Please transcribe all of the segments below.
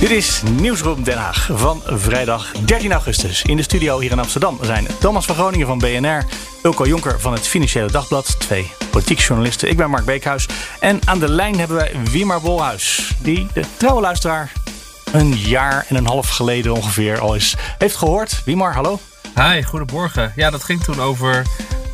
Dit is Nieuwsroom Den Haag van vrijdag 13 augustus. In de studio hier in Amsterdam zijn Thomas van Groningen van BNR, Ulko Jonker van het Financiële Dagblad, twee politiek journalisten. Ik ben Mark Beekhuis en aan de lijn hebben wij Wiemar Bolhuis, die de trouwe luisteraar een jaar en een half geleden ongeveer al eens heeft gehoord. Wiemar, hallo. Hi, goedemorgen. Ja, dat ging toen over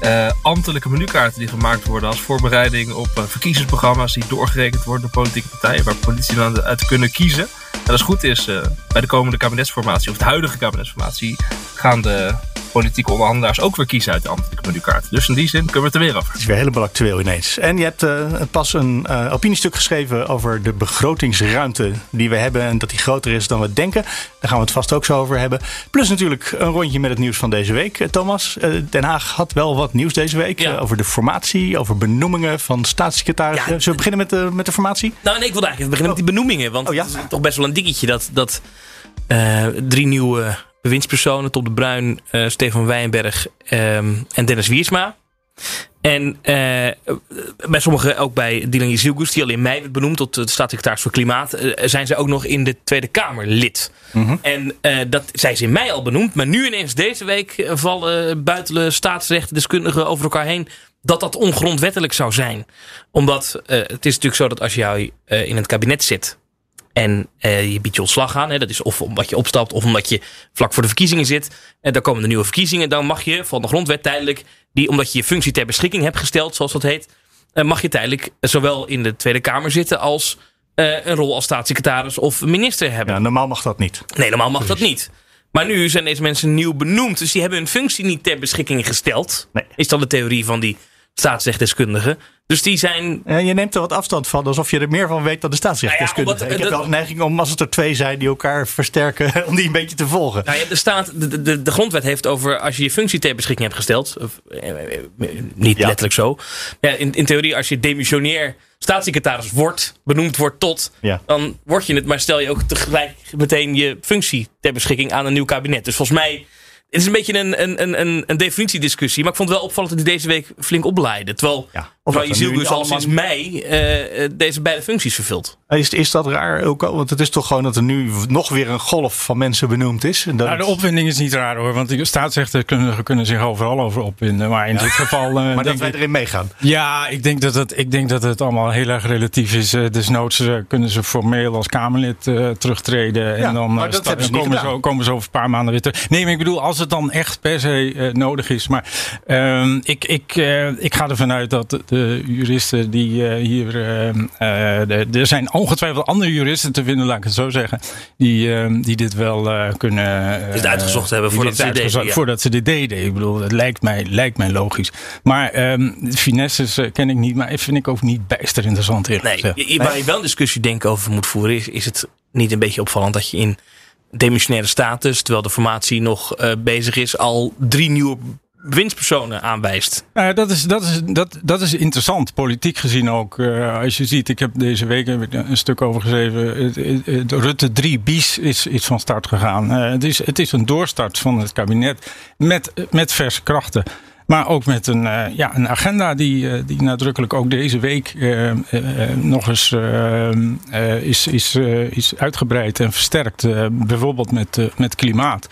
uh, ambtelijke menukaarten die gemaakt worden als voorbereiding op uh, verkiezingsprogramma's die doorgerekend worden door politieke partijen, waar politici dan uit kunnen kiezen. En als het goed is, uh, bij de komende kabinetsformatie, of de huidige kabinetsformatie, gaan de politieke onderhandelaars ook weer kiezen uit de ambtelijke menukaart. Dus in die zin kunnen we het er weer over. Het is weer helemaal actueel ineens. En je hebt uh, pas een uh, opiniestuk geschreven over de begrotingsruimte die we hebben. En dat die groter is dan we denken. Daar gaan we het vast ook zo over hebben. Plus natuurlijk een rondje met het nieuws van deze week. Uh, Thomas, Den Haag had wel wat nieuws deze week. Ja. over de formatie, over benoemingen van staatssecretarissen. Ja, Zullen we beginnen met de, met de formatie? Nou, nee, ik wilde eigenlijk beginnen oh. met die benoemingen. Want oh, ja? het is toch best wel een dingetje dat, dat drie nieuwe bewindspersonen, Top de Bruin, uh, Stefan Wijnberg um, en Dennis Wiersma. En uh, bij sommigen, ook bij Dylan Jezilgus, die al in mei werd benoemd tot de staatssecretaris voor Klimaat, uh, zijn ze ook nog in de Tweede Kamer lid. Mm -hmm. En dat zijn ze in mei al benoemd, maar nu ineens deze week vallen buiten staatsrechtdeskundigen over elkaar heen dat dat ongrondwettelijk zou zijn. Omdat het is natuurlijk zo dat als jij in het kabinet zit en uh, je biedt je ontslag aan. Hè, dat is of omdat je opstapt of omdat je vlak voor de verkiezingen zit. En dan komen de nieuwe verkiezingen. Dan mag je van de grondwet tijdelijk, die, omdat je je functie ter beschikking hebt gesteld, zoals dat heet, uh, mag je tijdelijk zowel in de Tweede Kamer zitten als een rol als staatssecretaris of minister hebben. Ja, normaal mag dat niet. Nee, normaal mag dat niet. Maar nu zijn deze mensen nieuw benoemd. Dus die hebben hun functie niet ter beschikking gesteld. Nee. Is dan de theorie van die staatsrechtdeskundigen. Dus die zijn. Ja, je neemt er wat afstand van, alsof je er meer van weet dan de staatsrechtdeskundigen. Nou ja, ik heb wel de neiging om, als het er twee zijn die elkaar versterken, om die een beetje te volgen. Nou ja, de, staat, de, de, de grondwet heeft over als je je functie ter beschikking hebt gesteld. Of, eh, eh, niet ja. letterlijk zo. Ja, in, in theorie, als je demissionair staatssecretaris wordt, benoemd wordt tot, ja. dan word je het. Maar stel je ook tegelijk meteen je functie ter beschikking aan een nieuw kabinet. Dus volgens mij het is een beetje een, een, een, definitiediscussie. Maar ik vond het wel opvallend dat hij deze week flink opleidde. Terwijl, terwijl je ziel dus al sinds mei uh, deze beide functies vervult. Is, is dat raar ook al? Want het is toch gewoon dat er nu nog weer een golf van mensen benoemd is. En dat nou, de opwinding is niet raar hoor. Want de staatsrechten kunnen, kunnen zich overal over opwinden. Maar in ja. dit geval... Uh, maar dat wij erin meegaan. Ja, ik denk dat het, ik denk dat het allemaal heel erg relatief is. Uh, desnoods kunnen ze formeel als Kamerlid terugtreden. Ja, en dan, maar dat hebben ze komen, zo, komen ze over een paar maanden weer terug. Nee, maar ik bedoel, als het dan echt per se nodig is. Maar ehm, ik, ik, ik ga ervan uit dat de juristen die hier... er zijn ongetwijfeld andere juristen te vinden, laat ik het zo zeggen. Die, die dit wel kunnen. Het uitgezocht hebben voordat ze, deden, ja. voordat ze dit deden. Ik bedoel, het lijkt mij, lijkt mij logisch. Maar um, finesses ken ik niet, maar vind ik ook niet bijster interessant. Nee, gezegd. waar je wel een discussie denk over moet voeren, is, is het niet een beetje opvallend dat je in demissionaire status, terwijl de formatie nog bezig is, al drie nieuwe winstpersonen aanwijst. Dat, is, dat, is, dat, dat is interessant, politiek gezien ook. Uh, als je ziet, ik heb deze week een stuk over geschreven. Rutte 3 bis is, is van start gegaan. Uh, het, is, het is een doorstart van het kabinet met, met verse krachten. Maar ook met een, uh, ja, een agenda die, die nadrukkelijk ook deze week nog eens is, is, is uitgebreid en versterkt. bijvoorbeeld met, met klimaat.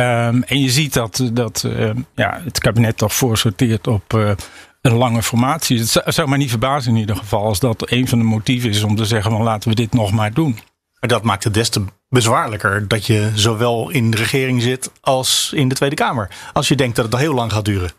Um, en je ziet dat, dat uh, ja, het kabinet toch voorsorteert op uh, een lange formatie. Het zou, zou mij niet verbazen in ieder geval als dat een van de motieven is om te zeggen van laten we dit nog maar doen. Maar dat maakt het des te bezwaarlijker dat je zowel in de regering zit als in de Tweede Kamer. Als je denkt dat het al heel lang gaat duren.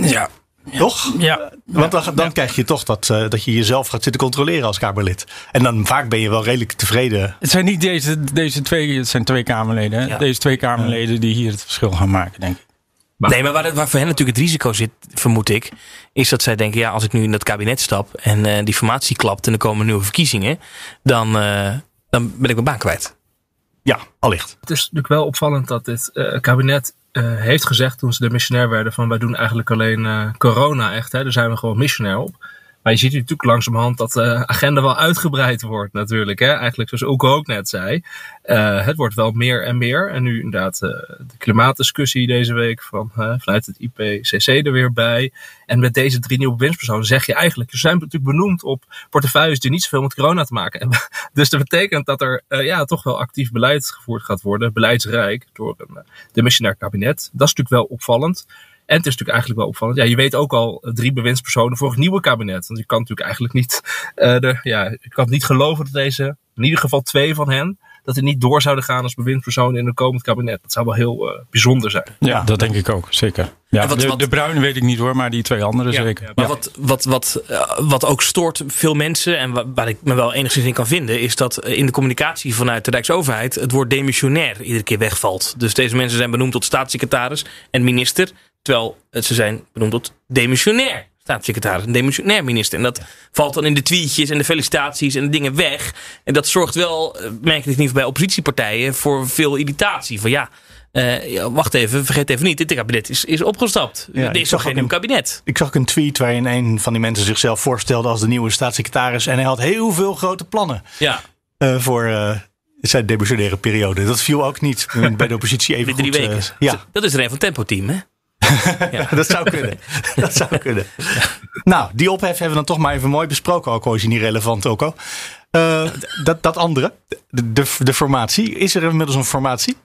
Ja, toch? Ja. Want dan, dan krijg je toch dat, uh, dat je jezelf gaat zitten controleren als Kamerlid. En dan vaak ben je wel redelijk tevreden. Het zijn niet deze, deze twee, het zijn twee Kamerleden. Ja. Deze twee Kamerleden die hier het verschil gaan maken, denk ik. Maar. Nee, maar waar, waar, voor hen natuurlijk het risico zit, vermoed ik, is dat zij denken: ja, als ik nu in dat kabinet stap en uh, die formatie klapt en er komen nieuwe verkiezingen, dan, uh, dan ben ik mijn baan kwijt. Ja, allicht. Het is natuurlijk wel opvallend dat dit kabinet heeft gezegd toen ze de missionair werden: van wij doen eigenlijk alleen corona echt. Hè, daar zijn we gewoon missionair op. Maar je ziet natuurlijk langzamerhand dat de agenda wel uitgebreid wordt natuurlijk. Hè? Eigenlijk zoals Oeke ook net zei. Uh, het wordt wel meer en meer. En nu inderdaad uh, de klimaatdiscussie deze week van, vanuit het IPCC er weer bij. En met deze drie nieuwe bewindspersonen zeg je eigenlijk... ze zijn natuurlijk benoemd op portefeuilles die niet zoveel met corona te maken hebben. dus dat betekent dat er ja, toch wel actief beleid gevoerd gaat worden. Beleidsrijk door een demissionair kabinet. Dat is natuurlijk wel opvallend. En het is natuurlijk eigenlijk wel opvallend. Ja, je weet ook al eh, drie bewindspersonen voor het nieuwe kabinet. Want je kan natuurlijk eigenlijk niet, uh, de, ja, je kan niet geloven dat deze, in ieder geval twee van hen, dat die niet door zouden gaan als bewindspersoon in een komend kabinet. Dat zou wel heel uh, bijzonder zijn. Ja, dat denk ik ook, zeker. Ja, wat, de, wat, de Bruine weet ik niet hoor, maar die twee anderen ja, zeker. Ja, maar wat, wat, wat, wat ook stoort veel mensen en waar, waar, ik me wel enigszins in kan vinden, is dat in de communicatie vanuit de Rijksoverheid het woord demissionair iedere keer wegvalt. Dus deze mensen zijn benoemd tot staatssecretaris en minister. Terwijl ze zijn benoemd tot demissionair staatssecretaris, een demissionair minister. En dat valt dan in de tweetjes en de felicitaties en de dingen weg. En dat zorgt wel, eh, merk ik niet bij oppositiepartijen, voor veel irritatie. Van ja, uh, wacht even, vergeet even niet, dit kabinet is, is opgestapt. Ja, er is toch geen nieuw kabinet. Ik zag ook een tweet waarin een van die mensen zichzelf voorstelde als de nieuwe staatssecretaris. En hij had heel veel grote plannen ja. Uh, voor uh, zijn demissionaire periode. Dat viel ook niet bij de oppositie even drie goed. weken. ja. Dat is er een van Tempo Team, hè? Ja. dat zou kunnen. Dat zou kunnen. Nou, die ophef hebben we dan toch maar even mooi besproken, ook al is niet relevant, ook al. Uh, dat, dat andere, de, de, de, formatie. Is er inmiddels een formatie?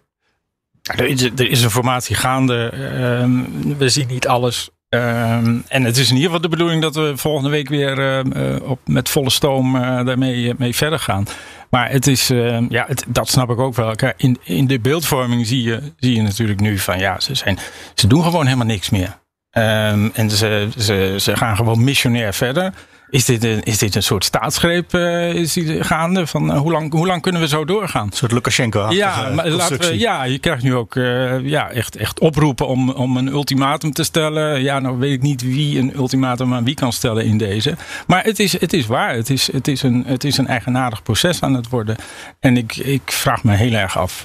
Er is, er is een formatie gaande. Uh, we zien niet alles. Uh, en het is in ieder geval de bedoeling dat we volgende week weer uh, op, met volle stoom daarmee mee verder gaan. Maar het is, uh, ja, het, dat snap ik ook wel. In, in de beeldvorming zie je, zie je natuurlijk nu van ja, ze, zijn, ze doen gewoon helemaal niks meer. Um, en ze, ze, ze gaan gewoon missionair verder. Is dit een, is dit een soort staatsgreep uh, is die gaande? Van, uh, hoe, lang, hoe lang kunnen we zo doorgaan? Een soort Lukashenko. Ja, maar laten we, ja, je krijgt nu ook uh, ja, echt, echt oproepen om, om een ultimatum te stellen. Ja, nou weet ik niet wie een ultimatum aan wie kan stellen in deze. Maar het is, het is waar. Het is, het, is een, het is een eigenaardig proces aan het worden. En ik, ik vraag me heel erg af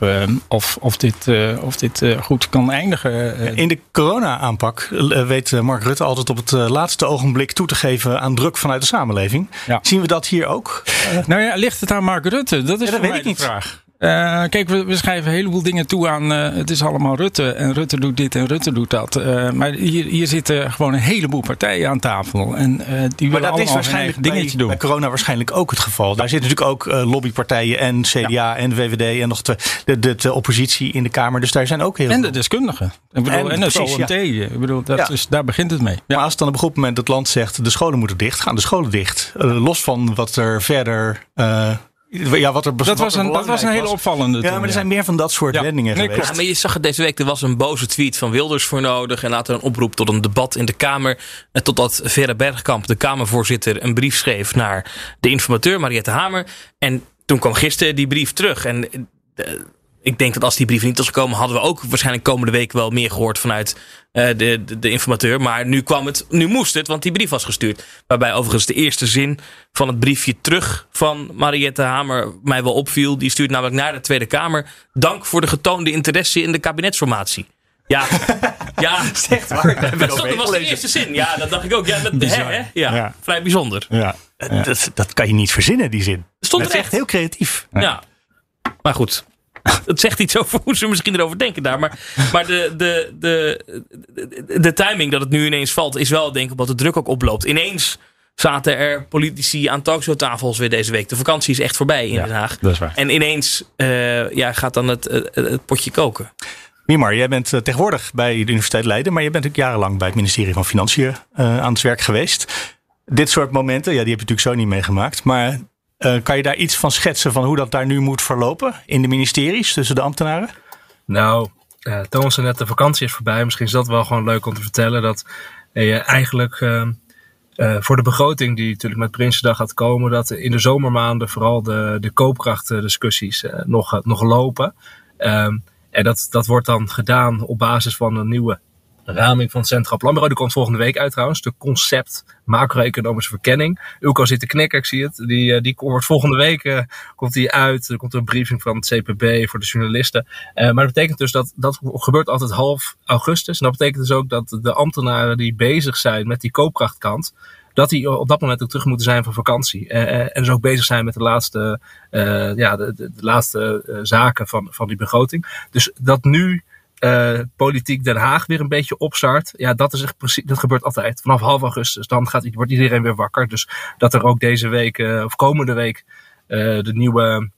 of, of dit, of dit goed kan eindigen. In de corona-aanpak weet Mark Rutte altijd op het laatste ogenblik toe te geven aan druk vanuit de samenleving. Zien we dat hier ook? nou ja, ligt het aan Mark Rutte? Dat is ja, dat weet ik niet. vraag. Uh, kijk, we, we, schrijven een heleboel dingen toe aan. Uh, het is allemaal Rutte. En Rutte doet dit en Rutte doet dat. Uh, maar hier, hier zitten gewoon een heleboel partijen aan tafel. En die willen allemaal waarschijnlijk dingetje doen. Bij corona waarschijnlijk ook het geval. Daar zitten natuurlijk ook lobbypartijen en CDA ja. en VVD en nog de, de, de, oppositie in de Kamer. Dus daar zijn ook heel En de deskundigen. Ik bedoel, en, en het OMT. Ja. Ik bedoel, dat is, daar begint het mee. Maar als dan op een goed moment het land zegt de scholen moeten dicht, gaan de scholen dicht. los van wat er verder ja, wat er dat, was een, dat was een hele opvallende. Ja, maar er zijn meer van dat soort ja. wendingen nee, geweest. Ja, maar je zag het deze week, er was een boze tweet van Wilders voor nodig. En later een oproep tot een debat in de Kamer. En totdat Vera Bergkamp, de Kamervoorzitter, een brief schreef naar de informateur Mariette Hamer. En toen kwam gisteren die brief terug. En de, ik denk dat als die brief niet was gekomen, hadden we ook waarschijnlijk komende week wel meer gehoord vanuit uh, de, de, de, informateur. Maar nu kwam het, nu moest het, want die brief was gestuurd. Waarbij overigens de eerste zin van het briefje terug van Mariette Hamer mij wel opviel. Die stuurt namelijk naar de Tweede Kamer. Dank voor de getoonde interesse in de kabinetsformatie. Ja, ja. Zegt waar. Dat, dat was de eerste zin. Ja, dat dacht ik ook. Ja, dat, hè, hè? Ja, ja, vrij bijzonder. Ja. ja. Dat, dat kan je niet verzinnen, die zin. Stond dat is echt heel creatief. Ja. Maar goed, het zegt iets over hoe ze misschien erover denken daar. Maar, maar de, de, de, de, timing dat het nu ineens valt, is wel denk ik wat de druk ook oploopt. Ineens zaten er politici aan talkshowtafels weer deze week. De vakantie is echt voorbij in Den Haag. Dat is waar. En ineens uh, ja, gaat dan het, het, potje koken. Mimar, jij bent tegenwoordig bij de Universiteit Leiden, maar je bent ook jarenlang bij het ministerie van Financiën uh, aan het werk geweest. Dit soort momenten, ja, die heb je natuurlijk zo niet meegemaakt. Maar uh, kan je daar iets van schetsen van hoe dat daar nu moet verlopen in de ministeries tussen de ambtenaren? Nou, uh, Thomas net de vakantie is voorbij. Misschien is dat wel gewoon leuk om te vertellen dat je eigenlijk uh, voor de begroting die natuurlijk met Prinsjesdag gaat komen, dat in de zomermaanden vooral de, de koopkrachtdiscussies nog, nog lopen. Ehm, en dat, dat wordt dan gedaan op basis van een nieuwe raming van Centraal Planbureau. Die komt volgende week uit trouwens. De concept macro-economische verkenning. Ulko zit te knikken, ik zie het. Die, uh, die wordt volgende week uh, komt die uit. Er komt een briefing van het CPB voor de journalisten. Uh, maar dat betekent dus dat dat gebeurt altijd half augustus. En dat betekent dus ook dat de ambtenaren die bezig zijn met die koopkrachtkant dat die op dat moment ook terug moeten zijn van vakantie. En dus ook bezig zijn met de laatste, ja, de, laatste zaken van, van die begroting. Dus dat nu politiek Den Haag weer een beetje opstart. Ja, dat, is echt precies, dat gebeurt altijd. Vanaf half augustus. Dan gaat, wordt iedereen weer wakker. Dus dat er ook deze week, of komende week, de nieuwe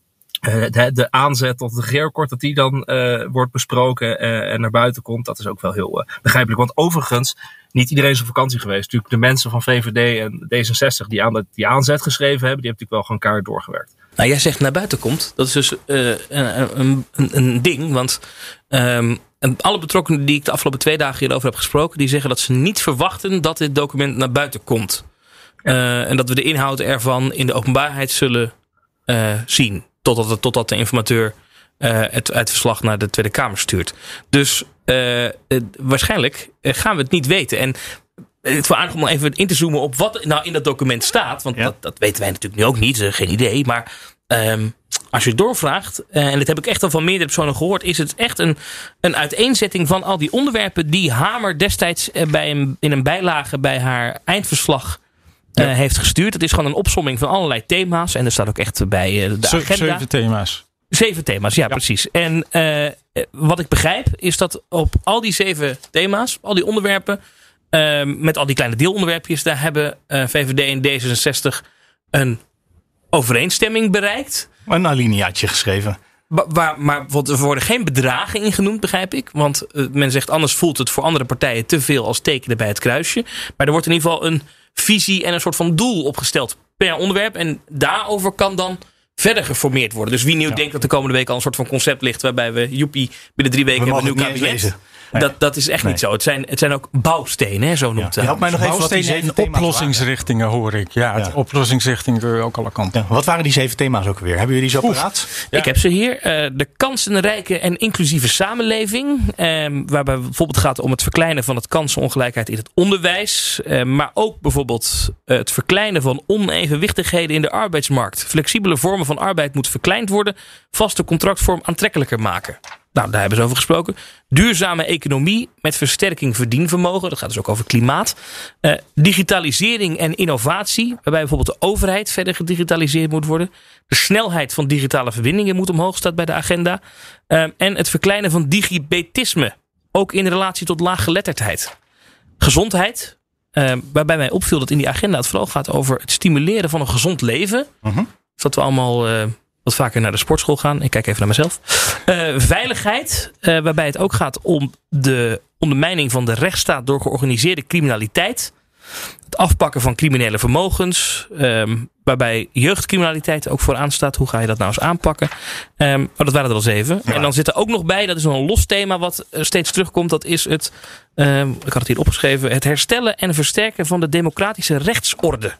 de, de, aanzet tot het regeerakkoord, dat die dan wordt besproken en naar buiten komt, dat is ook wel heel begrijpelijk. Want overigens, niet iedereen is op vakantie geweest. Natuurlijk de mensen van VVD en D66 die aan de, die aanzet geschreven hebben, die hebben natuurlijk wel gewoon kaart doorgewerkt. Nou, jij zegt naar buiten komt. Dat is dus een, een, een, ding, want um, alle betrokkenen die ik de afgelopen twee dagen hierover heb gesproken, die zeggen dat ze niet verwachten dat dit document naar buiten komt. Ja. en dat we de inhoud ervan in de openbaarheid zullen zien. Totdat, totdat de informateur uh, het, het verslag naar de Tweede Kamer stuurt. Dus waarschijnlijk gaan we het niet weten. En het is aardig om even in te zoomen op wat nou in dat document staat. Want ja. dat, dat weten wij natuurlijk nu ook niet, geen idee. Maar um, als je doorvraagt, en dat heb ik echt al van meerdere personen gehoord, is het echt een, een uiteenzetting van al die onderwerpen die Hamer destijds bij een, in een bijlage bij haar eindverslag ja. uh, heeft gestuurd. Het is gewoon een opsomming van allerlei thema's. En er staat ook echt bij uh, de Ze agenda. Zeven thema's. Zeven thema's, ja, ja. precies. En uh, wat ik begrijp is dat op al die zeven thema's, al die onderwerpen, met al die kleine deelonderwerpjes, daar hebben VVD en D66 een overeenstemming bereikt. Een alineaatje geschreven. Waar, maar er worden geen bedragen in genoemd, begrijp ik. Want men zegt anders voelt het voor andere partijen te veel als tekenen bij het kruisje. Maar er wordt in ieder geval een visie en een soort van doel opgesteld per onderwerp. En daarover kan dan verder geformeerd worden. Dus wie nu ja. denkt dat de komende week al een soort van concept ligt waarbij we joepie binnen drie weken we hebben een nieuw kabinet. Nee. Dat, dat is echt nee. niet zo. Het zijn, het zijn ook bouwstenen, hè, zo noemt het. Ja. Help mij nog even wat die zeven en oplossingsrichtingen hoor ik. Ja, ja. oplossingsrichtingen ook alle kanten. Ja. Wat waren die zeven thema's ook weer? Hebben jullie die zo paraat? Ik heb ze hier. Uh, de kansenrijke en inclusieve samenleving. Uh, waarbij bijvoorbeeld gaat om het verkleinen van het kansenongelijkheid in het onderwijs. Uh, maar ook bijvoorbeeld het verkleinen van onevenwichtigheden in de arbeidsmarkt. Flexibele vormen van arbeid moeten verkleind worden. Vaste contractvorm aantrekkelijker maken. Nou, daar hebben ze over gesproken. Duurzame economie met versterking verdienvermogen. Dat gaat dus ook over klimaat. Uh, digitalisering en innovatie. Waarbij bijvoorbeeld de overheid verder gedigitaliseerd moet worden. De snelheid van digitale verbindingen moet omhoog staan bij de agenda. Uh, en het verkleinen van digibetisme. Ook in relatie tot laaggeletterdheid. Gezondheid. Uh, waarbij mij opviel dat in die agenda het vooral gaat over het stimuleren van een gezond leven. -huh. Dat we allemaal wat vaker naar de sportschool gaan. Ik kijk even naar mezelf. Uh, veiligheid, uh, waarbij het ook gaat om de ondermijning van de rechtsstaat door georganiseerde criminaliteit. Het afpakken van criminele vermogens. Um, waarbij jeugdcriminaliteit ook vooraan staat. Hoe ga je dat nou eens aanpakken? Um, oh, dat waren er al zeven. Ja. En dan zit er ook nog bij, dat is nog een los thema wat steeds terugkomt. Dat is het, um, ik had het hier opgeschreven, het herstellen en versterken van de democratische rechtsorde.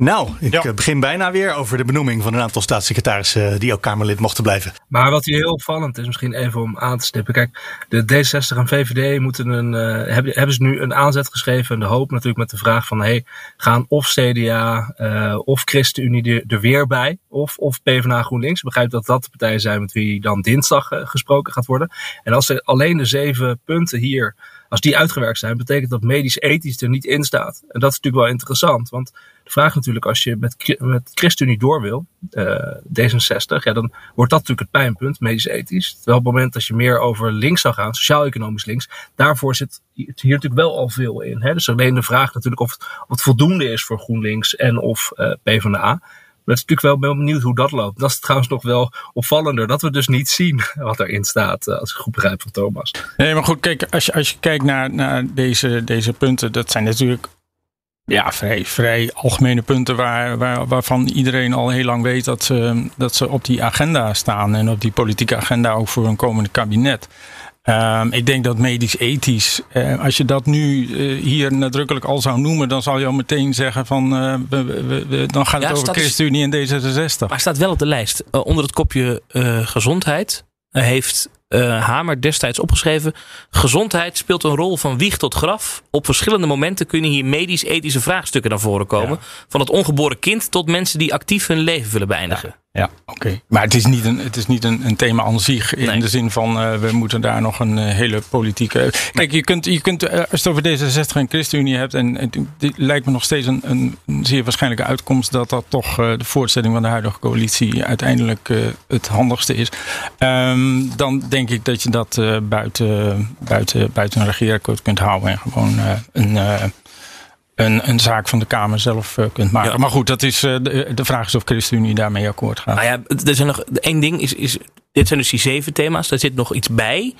Nou, ik ja. begin bijna weer over de benoeming van een aantal staatssecretarissen die ook Kamerlid mochten blijven. Maar wat hier heel opvallend is, misschien even om aan te stippen. Kijk, de D66 en VVD moeten een, uh, hebben, hebben ze nu een aanzet geschreven. En de hoop natuurlijk met de vraag van, hey, gaan of CDA uh, of ChristenUnie er weer bij? Of, of PvdA GroenLinks? Ik begrijp dat dat de partijen zijn met wie dan dinsdag uh, gesproken gaat worden. En als er alleen de zeven punten hier als die uitgewerkt zijn, betekent dat medisch-ethisch er niet in staat. En dat is natuurlijk wel interessant, want vraag natuurlijk, als je met, met ChristenUnie door wil, uh, D66, ja, dan wordt dat natuurlijk het pijnpunt, medisch-ethisch. Terwijl op het moment dat je meer over links zou gaan, sociaal-economisch links, daarvoor zit hier natuurlijk wel al veel in. Hè? Dus alleen de vraag natuurlijk of het, of het voldoende is voor GroenLinks en of uh, PvdA. Maar het is natuurlijk wel benieuwd hoe dat loopt. Dat is trouwens nog wel opvallender. Dat we dus niet zien wat erin staat. Als ik goed begrijp van Thomas. Nee, maar goed, kijk, als je, als je kijkt naar, naar deze, deze punten. Dat zijn natuurlijk ja, vrij, vrij algemene punten waar, waar, waarvan iedereen al heel lang weet dat ze, dat ze op die agenda staan. En op die politieke agenda ook voor een komende kabinet. Um, ik denk dat medisch-ethisch, uh, als je dat nu uh, hier nadrukkelijk al zou noemen, dan zal je al meteen zeggen van, uh, we, we, we, dan gaat het over ChristenUnie en D66. Maar staat wel op de lijst. onder het kopje gezondheid heeft uh, Hamer destijds opgeschreven. Gezondheid speelt een rol van wieg tot graf. Op verschillende momenten kunnen hier medisch-ethische vraagstukken naar voren komen. Van het ongeboren kind tot mensen die actief hun leven willen beëindigen. Ja, oké. Maar het is niet een, het is niet een, een thema aan zich. In de zin van uh, we moeten daar nog een uh, hele politieke. Kijk, je kunt, je kunt, uh, als je het over D66 en ChristenUnie hebt. En, dit lijkt me nog steeds een, een, zeer waarschijnlijke uitkomst. dat dat toch de voortzetting van de huidige coalitie uiteindelijk het handigste is. Um, dan denk ik dat je dat buiten, buiten, buiten een regeerakkoord kunt houden. En gewoon een een, een zaak van de Kamer zelf uh, kunt maken. Maar goed, dat is, uh, de, de, vraag is of ChristenUnie daarmee akkoord gaat. Nou ja, er zijn nog één ding. Is, is, dit zijn dus die zeven thema's. Daar zit nog iets bij.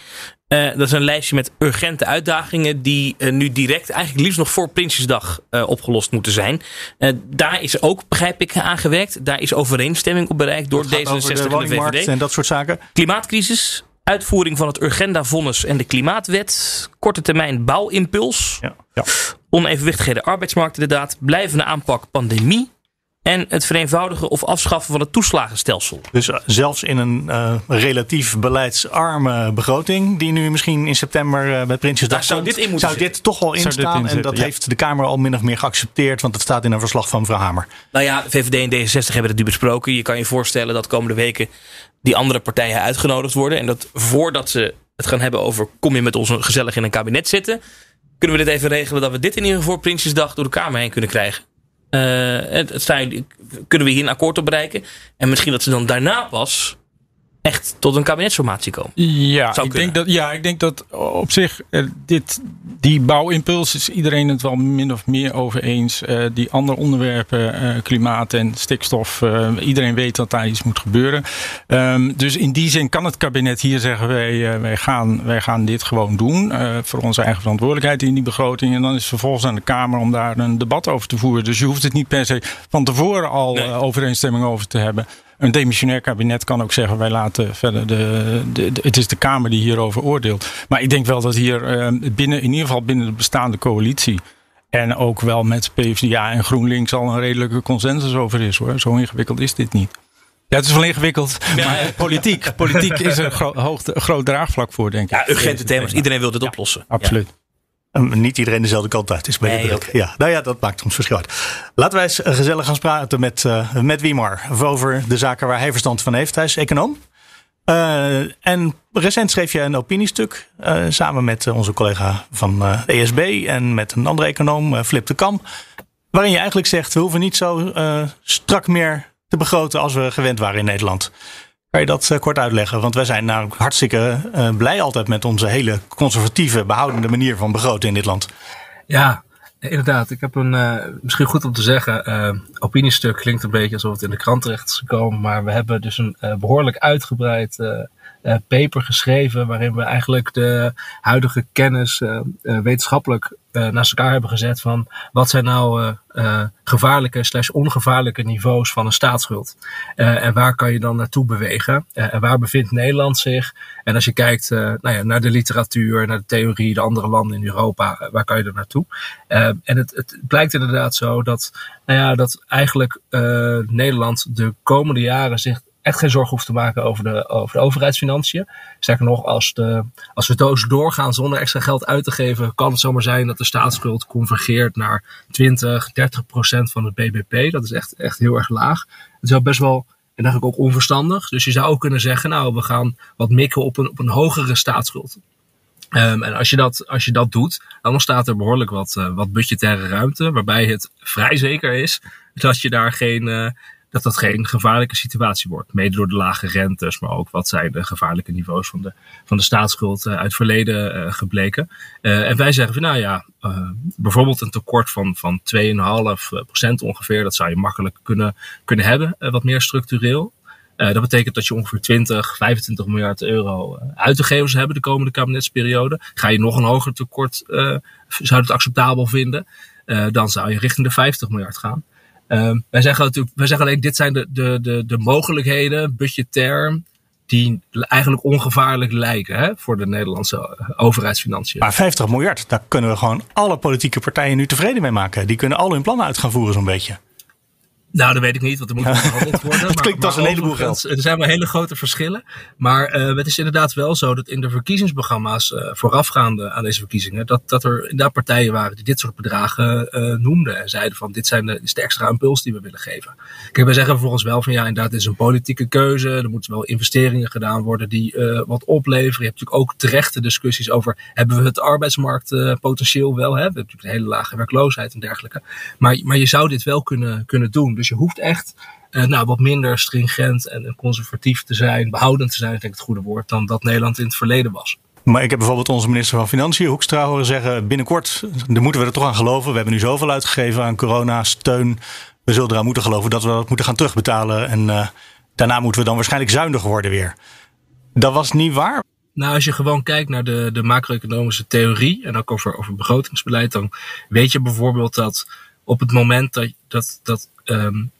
Uh, dat is een lijstje met urgente uitdagingen die nu direct, eigenlijk liefst nog voor Prinsjesdag, opgelost moeten zijn. daar is ook, begrijp ik, aangewerkt. Daar is overeenstemming op bereikt door D66 de en de VVD. En dat soort zaken. Klimaatcrisis, uitvoering van het Urgenda-vonnis en de Klimaatwet, korte termijn bouwimpuls, ja, ja. Onevenwichtigheden arbeidsmarkt inderdaad, blijvende aanpak pandemie en het vereenvoudigen of afschaffen van het toeslagenstelsel. Dus eh, zelfs in een uh, relatief beleidsarme begroting, die nu misschien in september uh, bij Prinsjesdag zou dit, in zou dit toch wel in staan. En dat heeft de Kamer al min of meer geaccepteerd, want het staat in een verslag van mevrouw Hamer. Nou ja, VVD en D66 hebben het nu besproken. Je kan je voorstellen dat komende weken die andere partijen uitgenodigd worden. En dat voordat ze het gaan hebben over kom je met ons gezellig in een kabinet zitten. Kunnen we dit even regelen dat we dit in ieder geval Prinsjesdag door de Kamer heen kunnen krijgen. Het, het, kunnen we hier een akkoord op bereiken. En misschien dat ze dan daarna pas echt tot een kabinetsformatie komen. Ja, ik denk dat, ja, ik denk dat op zich uh, dit, die bouwimpuls is iedereen het wel min of meer over eens. Uh, die andere onderwerpen, uh, klimaat en stikstof, iedereen weet dat daar iets moet gebeuren. Um, dus in die zin kan het kabinet hier zeggen: wij, wij, gaan, wij gaan dit gewoon doen. voor onze eigen verantwoordelijkheid in die begroting. En dan is het vervolgens aan de Kamer om daar een debat over te voeren. Dus je hoeft het niet per se van tevoren al nee. overeenstemming over te hebben. Een demissionair kabinet kan ook zeggen: wij laten verder de, de, de, Het is de Kamer die hierover oordeelt. Maar ik denk wel dat hier uh, binnen, in ieder geval binnen de bestaande coalitie. En ook wel met PvdA en GroenLinks al een redelijke consensus over is hoor. Zo ingewikkeld is dit niet. Ja, het is wel ingewikkeld. Maar politiek, politiek is er een gro hoog, groot draagvlak voor, denk ik. Ja, urgente thema's. Iedereen wil dit oplossen. absoluut. Um, niet iedereen dezelfde kant uit is bij nee, okay. Ja, nou ja, dat maakt ons verschil uit. Laten wij eens gezellig gaan praten met, uh, met Wiemar over de zaken waar hij verstand van heeft. Hij is econoom. Uh, en recent schreef je een opiniestuk uh, samen met onze collega van de ESB en met een andere econoom, Flip de Kam. Waarin je eigenlijk zegt, we hoeven niet zo strak meer te begroten als we gewend waren in Nederland. Kan je dat kort uitleggen? Want wij zijn nou hartstikke uh, blij altijd met onze hele conservatieve, behoudende manier van begroten in dit land. Ja, inderdaad. Ik heb een, uh, misschien goed om te zeggen, opiniestuk klinkt een beetje alsof het in de krant terecht is. Maar we hebben dus een behoorlijk uitgebreid paper geschreven waarin we eigenlijk de huidige kennis wetenschappelijk uh, naast elkaar hebben gezet van wat zijn nou gevaarlijke slash ongevaarlijke niveaus van een staatsschuld. en waar kan je dan naartoe bewegen? en waar bevindt Nederland zich? En als je kijkt nou ja, naar de literatuur, naar de theorie, de andere landen in Europa, waar kan je er naartoe? en het, het blijkt inderdaad zo dat, nou ja, dat eigenlijk Nederland de komende jaren zich echt geen zorgen hoeft te maken over de, over de overheidsfinanciën. Sterker nog, als, de, als we doorgaan zonder extra geld uit te geven, kan het zomaar zijn dat de staatsschuld convergeert naar 20, 30 procent van het BBP. Dat is echt, echt heel erg laag. Het is wel best wel, en eigenlijk ook onverstandig. Dus je zou ook kunnen zeggen, nou, we gaan wat mikken op een, op een hogere staatsschuld. Um, en als je, dat, als je dat doet, dan ontstaat er behoorlijk wat, uh, wat budgettaire ruimte, waarbij het vrij zeker is dat je daar geen, uh, dat dat geen gevaarlijke situatie wordt. Mede door de lage rentes, maar ook wat zijn de gevaarlijke niveaus van de, van de staatsschuld uh, uit verleden uh, gebleken. Uh, en wij zeggen van nou ja, bijvoorbeeld een tekort van, van 2,5% ongeveer, dat zou je makkelijk kunnen, kunnen hebben, wat meer structureel. dat betekent dat je ongeveer 20, 25 miljard euro uit te geven zou hebben de komende kabinetsperiode. Ga je nog een hoger tekort, zou het acceptabel vinden, dan zou je richting de 50 miljard gaan. Um, wij zeggen natuurlijk, wij zeggen alleen, dit zijn de, de, de, de mogelijkheden, budgetair, die eigenlijk ongevaarlijk lijken hè, voor de Nederlandse eh, overheidsfinanciën. Maar 50 miljard, daar kunnen we gewoon alle politieke partijen nu tevreden mee maken. Die kunnen al hun plannen uit gaan voeren zo'n beetje. Nou, dat weet ik niet, want er moet nog verhandeld worden. Het klinkt als een heleboel geld. Er zijn wel hele grote verschillen. Maar uh, het is inderdaad wel zo dat in de verkiezingsprogramma's uh, voorafgaande aan deze verkiezingen, dat, dat er inderdaad partijen waren die dit soort bedragen uh, noemden. En zeiden van dit, zijn de, is de extra impuls die we willen geven. Kijk, wij zeggen vervolgens wel van ja, inderdaad, dit is een politieke keuze. Er moeten wel investeringen gedaan worden die wat opleveren. Je hebt natuurlijk ook terechte discussies over hebben we het arbeidsmarktpotentieel wel. Hè? We hebben natuurlijk een hele lage werkloosheid en dergelijke. Maar, maar je zou dit wel kunnen, kunnen doen. Dus je hoeft echt uh, nou, wat minder stringent en conservatief te zijn, behoudend te zijn, denk ik het goede woord, dan dat Nederland in het verleden was. Maar ik heb bijvoorbeeld onze minister van Financiën, Hoekstra, horen zeggen: binnenkort, daar moeten we er toch aan geloven. We hebben nu zoveel uitgegeven aan corona-steun. We zullen eraan moeten geloven dat we dat moeten gaan terugbetalen. En uh, daarna moeten we dan waarschijnlijk zuinig worden weer. Dat was niet waar. Nou, als je gewoon kijkt naar de, de macro-economische theorie en ook over, over begrotingsbeleid, dan weet je bijvoorbeeld dat op het moment dat, dat, dat um,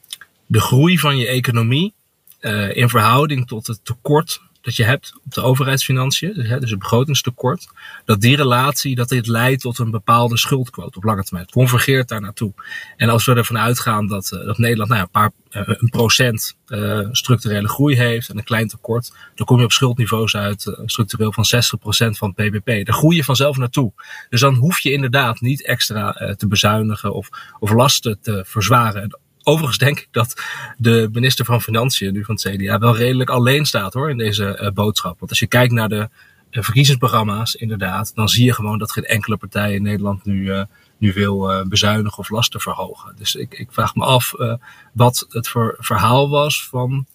de groei van je economie uh, in verhouding tot het tekort dat je hebt op de overheidsfinanciën, dus, hè, dus het begrotingstekort, dat die relatie, dat dit leidt tot een bepaalde schuldquote op lange termijn. Het convergeert daar naartoe. En als we ervan uitgaan dat, uh, dat Nederland nou, een, paar, uh, een procent uh, structurele groei heeft en een klein tekort, dan kom je op schuldniveaus uit structureel van 60% van het bbp. Daar groei je vanzelf naartoe. Dus dan hoef je inderdaad niet extra te bezuinigen of, of lasten te verzwaren. Overigens denk ik dat de minister van Financiën, nu van het CDA, wel redelijk alleen staat hoor in deze uh, boodschap. Want als je kijkt naar de uh, verkiezingsprogramma's, inderdaad, dan zie je gewoon dat geen enkele partij in Nederland nu, uh, nu wil bezuinigen of lasten verhogen. Dus ik, ik vraag me af wat het verhaal was van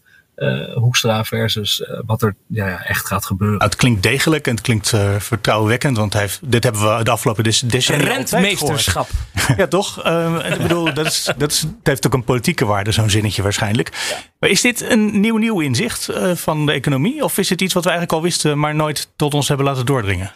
Hoekstra versus uh, wat er ja, ja, echt gaat gebeuren. Het klinkt degelijk en het klinkt uh, vertrouwenwekkend, want hij heeft, dit hebben we de afgelopen decennia Rentmeesterschap. ja, toch? ik bedoel, dat, is, dat is, het heeft ook een politieke waarde, zo'n zinnetje waarschijnlijk. Ja. Maar is dit een nieuw, nieuw inzicht van de economie? Of is het iets wat we eigenlijk al wisten, maar nooit tot ons hebben laten doordringen?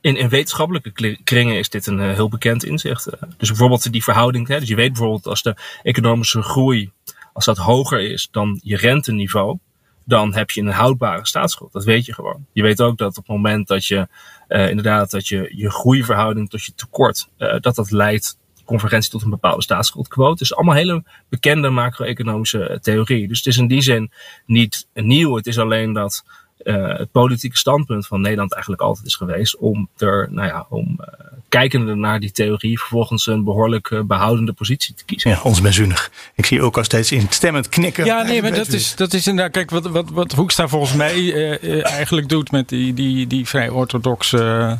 In, in wetenschappelijke kringen is dit een heel bekend inzicht. Dus bijvoorbeeld die verhouding, hè, dus je weet bijvoorbeeld als de economische groei als dat hoger is dan je renteniveau, dan heb je een houdbare staatsschuld. Dat weet je gewoon. Je weet ook dat op het moment dat je uh, inderdaad dat je je groeiverhouding tot je tekort, uh, dat dat leidt convergentie tot een bepaalde staatsschuldquote. Is allemaal hele bekende macro-economische theorie. Dus het is in die zin niet nieuw. Het is alleen dat uh, het politieke standpunt van Nederland eigenlijk altijd is geweest om er, nou ja, om uh, kijkende naar die theorie vervolgens een behoorlijk uh, behoudende positie te kiezen. Ja, ons benzunig. Ik zie ook al steeds instemmend knikken. Ja, nee, maar dat is, dat is inderdaad, kijk, wat, wat, wat Hoekstra volgens mij eigenlijk doet met die, die, die vrij orthodoxe,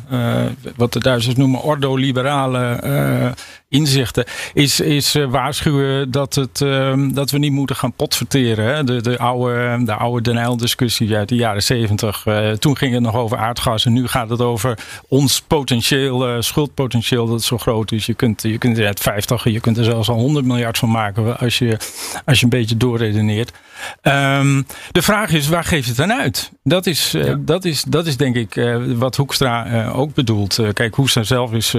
wat de Duitsers noemen ordoliberale inzichten, is, is uh, waarschuwen dat, het, uh, dat we niet moeten gaan potverteren. Hè? De, de oude, de oude Den discussie uit de jaren zeventig. Uh, toen ging het nog over aardgas en nu gaat het over ons potentieel, schuldpotentieel dat zo groot is. Je kunt, je kunt er het 50, je kunt er zelfs al 100 miljard van maken als je, als je een beetje doorredeneert. Um, de vraag is, waar geeft het dan uit? Dat is, ja. dat is, dat is denk ik wat Hoekstra ook bedoelt. kijk, Hoekstra zelf is,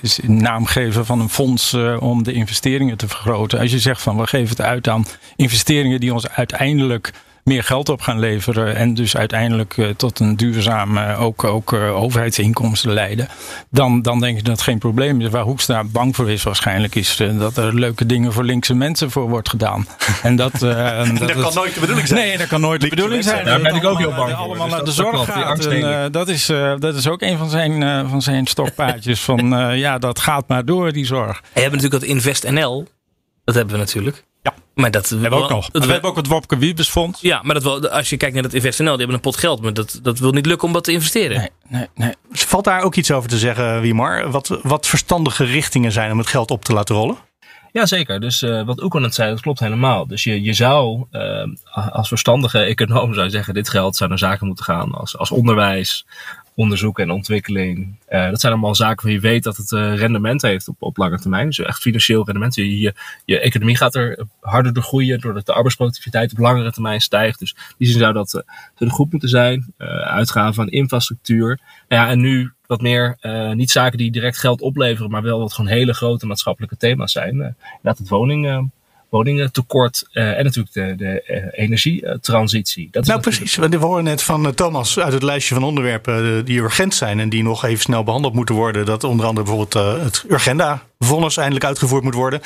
is naamgever van een fonds om de investeringen te vergroten. Als je zegt van we geven het uit aan investeringen die ons uiteindelijk meer geld op gaan leveren en dus uiteindelijk uh, tot een duurzaam uh, ook, ook uh, overheidsinkomsten leiden, dan, dan denk ik dat het geen probleem is. Waar Hoekstra bang voor is waarschijnlijk is dat er leuke dingen voor linkse mensen voor wordt gedaan. En dat, en dat, dat kan nooit de bedoeling zijn. Nee, dat kan nooit de bedoeling zijn. Daar ben ik ook heel bang voor. Allemaal dus naar de zorg gaat. En, dat, is, dat is ook een van zijn, van zijn stokpaardjes van ja, dat gaat maar door, die zorg. En je hebt natuurlijk dat InvestNL, dat hebben we natuurlijk. Ja, maar dat hebben we ook nog. Dat we hebben ook het Wopke Wiebesfonds. Ja, maar dat wel, als je kijkt naar het InvestNL, die hebben een pot geld, maar dat, dat wil niet lukken om dat te investeren. Nee, nee, nee. Valt daar ook iets over te zeggen, Wiemar? Wat, wat verstandige richtingen zijn om het geld op te laten rollen? Ja, zeker. Dus uh, wat Oekan het zei, dat klopt helemaal. Dus je, je zou uh, als verstandige econoom zou zeggen, dit geld zou naar zaken moeten gaan als, als onderwijs, onderzoek en ontwikkeling. Uh, dat zijn allemaal zaken waar je weet dat het uh, rendement heeft op, op lange termijn. Dus echt financieel rendement. Je, je, je economie gaat er harder door groeien doordat de arbeidsproductiviteit op langere termijn stijgt. Dus die zin zou dat uh, goed moeten zijn. uitgaven aan infrastructuur. Nou ja, en nu wat meer, niet zaken die direct geld opleveren, maar wel wat gewoon hele grote maatschappelijke thema's zijn. inderdaad het woning woningtekort en natuurlijk de, de energietransitie. Dat nou precies, we horen net van Thomas uit het lijstje van onderwerpen die urgent zijn en die nog even snel behandeld moeten worden. Dat onder andere bijvoorbeeld het Urgenda-vonnis eindelijk uitgevoerd moet worden.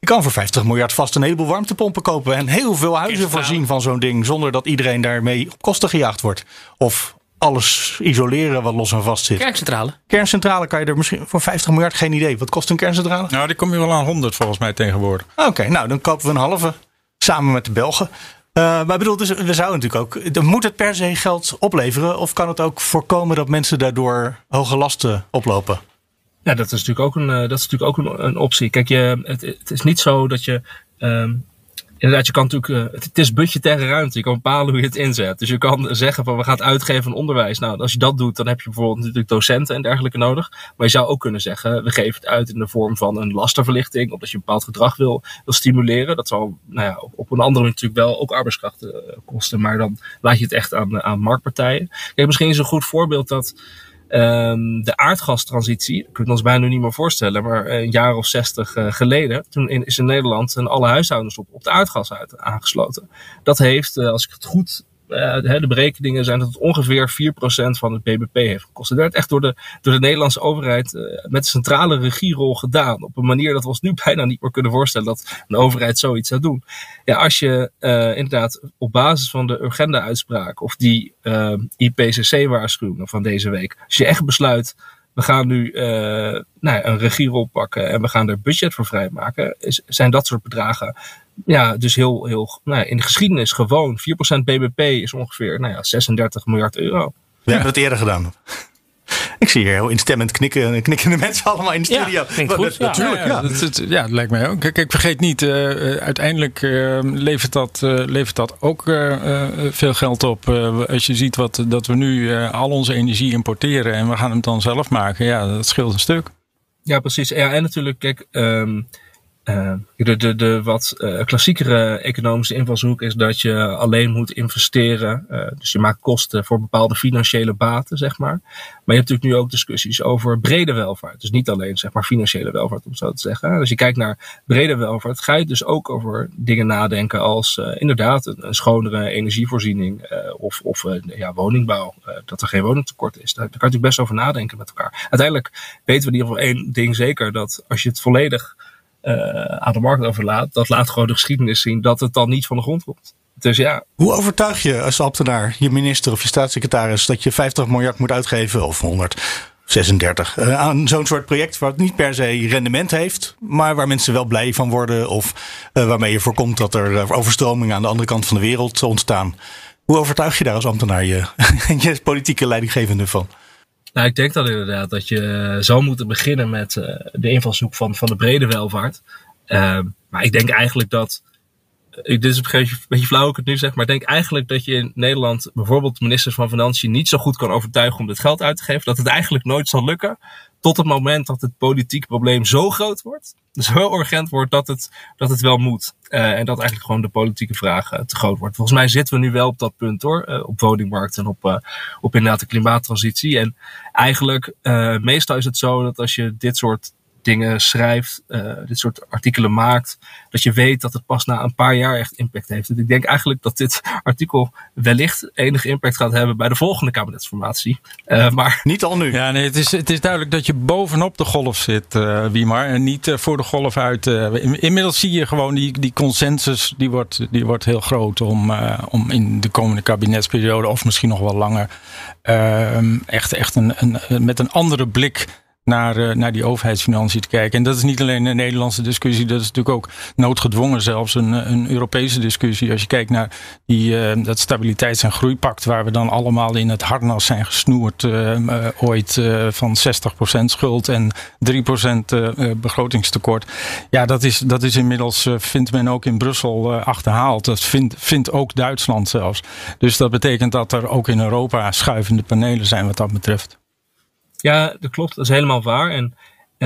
Je kan voor 50 miljard vast een heleboel warmtepompen kopen en heel veel huizen voorzien van zo'n ding zonder dat iedereen daarmee op kosten gejaagd wordt. Of alles isoleren wat los en vast zit. Kerncentrale. Kerncentrale kan je er misschien voor 50 miljard, geen idee. Wat kost een kerncentrale? Nou, die kom je wel aan 100 volgens mij tegenwoordig. Oké, nou dan kopen we een halve samen met de Belgen. Uh, maar bedoel, dus we zouden natuurlijk ook. Moet het per se geld opleveren? Of kan het ook voorkomen dat mensen daardoor hoge lasten oplopen? Ja, dat is natuurlijk ook een, eh, dat is natuurlijk ook een, een optie. Kijk, je, het, het, is niet zo dat je. Um, inderdaad, je kan natuurlijk, uh, het, is budgetaire ruimte. Je kan bepalen hoe je het inzet. Dus je kan zeggen van we gaan het uitgeven aan onderwijs. Nou, als je dat doet, dan heb je bijvoorbeeld natuurlijk docenten en dergelijke nodig. Maar je zou ook kunnen zeggen, we geven het uit in de vorm van een lastenverlichting. Of dat je een bepaald gedrag wil, wil stimuleren. Dat zal nou ja, op een andere manier natuurlijk wel ook arbeidskrachten uh, kosten. Maar dan laat je het echt aan, aan marktpartijen. Kijk, misschien is een goed voorbeeld dat Um, de aardgastransitie, kunnen we ons bijna niet meer voorstellen, maar een jaar of zestig uh, geleden, toen is in Nederland alle huishoudens op, op de aardgas uit, aangesloten. Dat heeft, als ik het goed de berekeningen zijn dat het ongeveer 4% van het BBP heeft gekost. Dat werd echt door de, door de Nederlandse overheid uh, met centrale regierol gedaan. Op een manier dat we ons nu bijna niet meer kunnen voorstellen dat een overheid zoiets zou doen. Ja, als je uh, inderdaad op basis van de Urgenda-uitspraak of die IPCC-waarschuwingen van deze week, als je echt besluit we gaan nu uh, nou ja, een regierol pakken en we gaan er budget voor vrijmaken, zijn dat soort bedragen ja, dus heel, heel nou ja, in de geschiedenis gewoon 4% BBP is ongeveer nou ja, 36 miljard euro. We hebben het eerder gedaan. Ik zie hier heel instemmend knikken, knikkende mensen allemaal in de studio. Ja, goed. Ja, natuurlijk. Ja, ja. Het, ja, lijkt mij ook. Kijk, vergeet niet, uh, uiteindelijk uh, levert, dat, uh, levert dat ook veel geld op. als je ziet wat, dat we nu al onze energie importeren en we gaan hem dan zelf maken. Ja, dat scheelt een stuk. Ja, precies. Ja, en natuurlijk, kijk, um, uh, de, de, wat uh, klassiekere economische invalshoek is dat je alleen moet investeren. Uh, dus je maakt kosten voor bepaalde financiële baten, zeg maar. Maar je hebt natuurlijk nu ook discussies over brede welvaart. Dus niet alleen zeg maar financiële welvaart, om zo te zeggen. Als je kijkt naar brede welvaart, ga je dus ook over dingen nadenken als inderdaad een, schonere energievoorziening of, of ja, woningbouw. dat er geen woningtekort is. Daar, daar kan je natuurlijk best over nadenken met elkaar. Uiteindelijk weten we in ieder geval één ding zeker: dat als je het volledig uh, aan de markt overlaat, dat laat gewoon de geschiedenis zien dat het dan niet van de grond komt. Dus ja. Hoe overtuig je als ambtenaar je minister of je staatssecretaris dat je 50 miljard moet uitgeven of 136 uh, aan zo'n soort project wat niet per se rendement heeft, maar waar mensen wel blij van worden of uh, waarmee je voorkomt dat er overstromingen aan de andere kant van de wereld ontstaan? Hoe overtuig je daar als ambtenaar je, je politieke leidinggevende van? Nou, ik denk dan inderdaad dat je eh, zou moeten beginnen met uh, de invalshoek van, van de brede welvaart. Uh, maar ik denk eigenlijk dat. Ik, dit is een beetje flauw ik het nu zeg, maar ik denk eigenlijk dat je in Nederland bijvoorbeeld ministers van Financiën niet zo goed kan overtuigen om dit geld uit te geven. Dat het eigenlijk nooit zal lukken. Tot het moment dat het politieke probleem zo groot wordt, zo urgent wordt dat het, dat het wel moet. Uh, en dat eigenlijk gewoon de politieke vraag uh, te groot wordt. Volgens mij zitten we nu wel op dat punt hoor. Uh, op woningmarkt en op, op inderdaad de klimaattransitie. En eigenlijk, meestal is het zo dat als je dit soort dingen schrijft, uh, dit soort artikelen maakt, dat je weet dat het pas na een paar jaar echt impact heeft. En ik denk eigenlijk dat dit artikel wellicht enige impact gaat hebben bij de volgende kabinetsformatie. Uh, maar niet al nu. Ja, nee, het is, het is duidelijk dat je bovenop de golf zit, uh, Wiemar, en niet voor de golf uit. inmiddels zie je gewoon die, die consensus, die wordt, die wordt heel groot om, om in de komende kabinetsperiode, of misschien nog wel langer, ehm, echt, echt een, een, met een andere blik naar, uh, naar die overheidsfinanciën te kijken. En dat is niet alleen een Nederlandse discussie, dat is natuurlijk ook noodgedwongen zelfs een, een Europese discussie. Als je kijkt naar die, uh, dat stabiliteits- en groeipact, waar we dan allemaal in het harnas zijn gesnoerd, ooit van 60% schuld en 3% begrotingstekort. Ja, dat is, dat is inmiddels, vindt men ook in Brussel achterhaald. Dat vindt, vindt ook Duitsland zelfs. Dus dat betekent dat er ook in Europa schuivende panelen zijn wat dat betreft. Ja, dat klopt. Dat is helemaal waar. En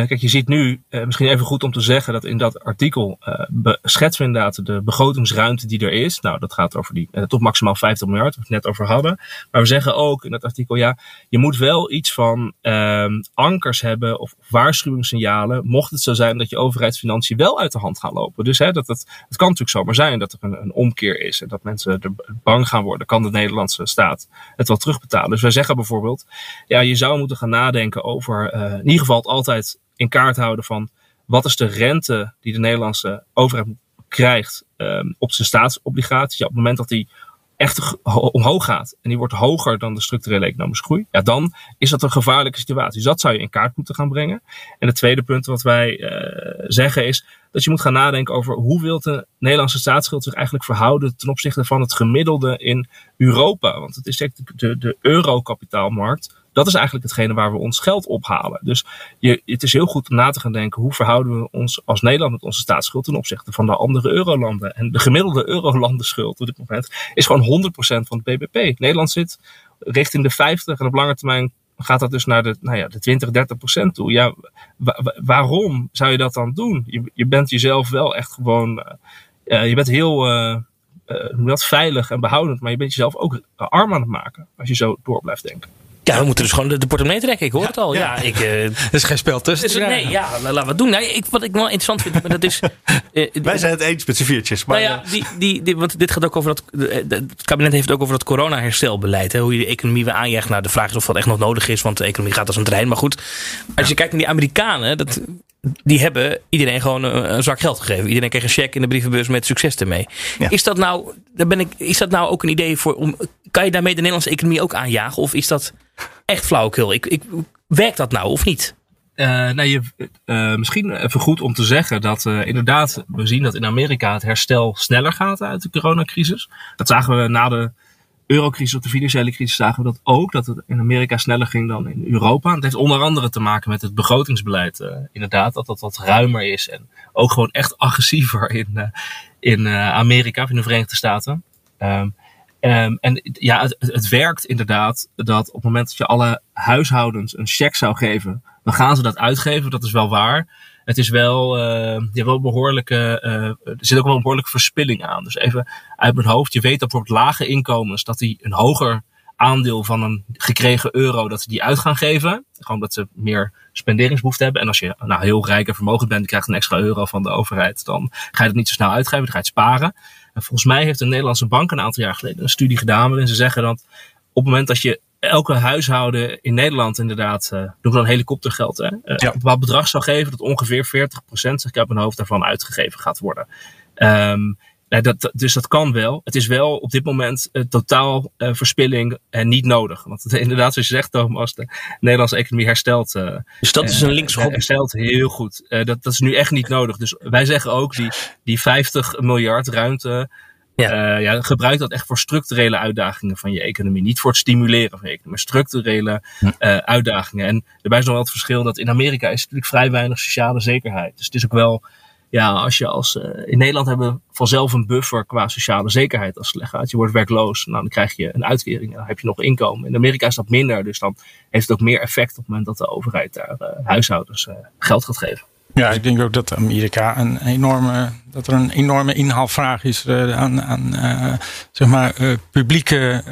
kijk, je ziet nu, uh, misschien even goed om te zeggen dat in dat artikel uh, schetsen we inderdaad de begrotingsruimte die er is. Nou, dat gaat over die tot maximaal 50 miljard, waar we het net over hadden. Maar we zeggen ook in dat artikel, ja, je moet wel iets van ehm, ankers hebben of waarschuwingssignalen, mocht het zo zijn dat je overheidsfinanciën wel uit de hand gaan lopen. Dus hè, dat het, het kan natuurlijk zomaar zijn dat er een, een omkeer is en dat mensen er bang gaan worden. Kan de Nederlandse staat het wel terugbetalen? Dus wij zeggen bijvoorbeeld, ja, je zou moeten gaan nadenken over in ieder geval het altijd in kaart houden van wat is de rente die de Nederlandse overheid krijgt um, op zijn staatsobligaties. Ja, op het moment dat die echt omhoog gaat en die wordt hoger dan de structurele economische groei, ja, dan is dat een gevaarlijke situatie. Dus dat zou je in kaart moeten gaan brengen. En het tweede punt wat wij uh, zeggen is dat je moet gaan nadenken over hoe wil de Nederlandse staatsschuld zich eigenlijk verhouden ten opzichte van het gemiddelde in Europa. Want het is de, de, de eurokapitaalmarkt dat is eigenlijk hetgene waar we ons geld ophalen. Dus je, het is heel goed om na te gaan denken hoe verhouden we ons als Nederland met onze staatsschuld ten opzichte van de andere eurolanden. En de gemiddelde eurolandenschuld op dit moment is gewoon 100% van het BBP. Nederland zit richting de 50 en op lange termijn gaat dat dus naar de, nou ja, de 20, 30 procent toe. Ja, waarom zou je dat dan doen? Je, je bent jezelf wel echt gewoon, uh, je bent heel, uh, uh, veilig en behoudend, maar je bent jezelf ook arm aan het maken als je zo door blijft denken. Ja, we moeten dus gewoon de, de portemonnee trekken. Ik hoor het al. Ja, ik, uh, er is geen spel tussen. Dus, nee, ja, laten we het doen. Nou, ik, wat ik wel interessant vind, maar dat is... Uh, Wij zijn het eens met z'n viertjes. Maar nou ja, die, die, die, want dit gaat ook over dat... Het kabinet heeft het ook over dat corona-herstelbeleid. Hè, hoe je de economie weer aanjaagt. Nou, de vraag is of dat echt nog nodig is, want de economie gaat als een trein. Maar goed, als je kijkt naar die Amerikanen... Dat, die hebben iedereen gewoon een, zak geld gegeven. Iedereen kreeg een cheque in de brievenbus met succes ermee. Ja. Is, dat nou, daar ben ik, is dat nou ook een idee voor... Om, kan je daarmee de Nederlandse economie ook aanjagen? Of is dat echt flauwekul? Ik, ik, werkt dat nou of niet? Uh, nee, je, uh, misschien even goed om te zeggen dat uh, inderdaad we zien dat in Amerika het herstel sneller gaat uit de coronacrisis. Dat zagen we na de eurocrisis of de financiële crisis zagen we dat ook, dat het in Amerika sneller ging dan in Europa. Het heeft onder andere te maken met het begrotingsbeleid, uh, inderdaad, dat dat wat ruimer is en ook gewoon echt agressiever in, uh, in uh, Amerika of in de Verenigde Staten. Um, um, en ja, het, het werkt inderdaad dat op het moment dat je alle huishoudens een cheque zou geven, dan gaan ze dat uitgeven, dat is wel waar het is wel, uh, je wel behoorlijke, uh, er zit ook wel een behoorlijke verspilling aan. Dus even uit mijn hoofd, je weet dat bijvoorbeeld lage inkomens, dat die een hoger aandeel van een gekregen euro, dat ze die uit gaan geven. Gewoon dat ze meer spenderingsbehoefte hebben. En als je nou heel rijk en vermogend bent, je krijgt een extra euro van de overheid, dan ga je dat niet zo snel uitgeven, dan ga je het sparen. En volgens mij heeft een Nederlandse bank een aantal jaar geleden een studie gedaan waarin ze zeggen dat op het moment dat je elke huishouden in Nederland inderdaad, uh, noem dan helikoptergeld, hè, uh, ja. een bepaald bedrag zou geven, dat ongeveer 40%, zeg ik uit mijn hoofd, daarvan uitgegeven gaat worden. Um, dat, dus dat kan wel. Het is wel op dit moment uh, totaal uh, verspilling en niet nodig. Want inderdaad, zoals je zegt, Thomas, de Nederlandse economie herstelt. Dus dat is een linkschop. Herstelt heel goed. dat, dat is nu echt niet nodig. Dus wij zeggen ook, die, die 50 miljard ruimte, ja. Uh, ja, gebruik dat echt voor structurele uitdagingen van je economie. Niet voor het stimuleren van je economie, maar structurele uh, uitdagingen. En daarbij is nog wel het verschil dat in Amerika is natuurlijk vrij weinig sociale zekerheid. Dus het is ook wel, ja, als je als, uh, in Nederland hebben we vanzelf een buffer qua sociale zekerheid als het gaat. Je wordt werkloos, nou, dan krijg je een uitkering en dan heb je nog inkomen. In Amerika is dat minder, dus dan heeft het ook meer effect op het moment dat de overheid daar huishoudens geld gaat geven. Ja, ik denk ook dat Amerika een enorme, dat er een enorme inhaalvraag is uh, aan, aan uh, zeg maar, uh, publieke,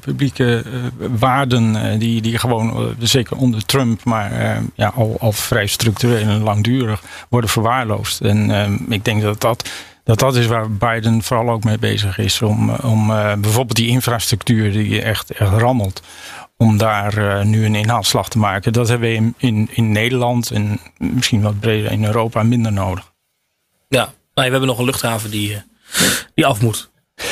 publieke waarden die, die gewoon, zeker onder Trump, maar ja, al, al vrij structureel en langdurig worden verwaarloosd. En ik denk dat dat dat dat is waar Biden vooral ook mee bezig is. Om, om bijvoorbeeld die infrastructuur die echt, echt rammelt om daar uh, nu een inhaalslag te maken. Dat hebben we in, in, in Nederland en misschien wat breder in Europa minder nodig. Ja, nou, we hebben nog een luchthaven die, uh, die af moet.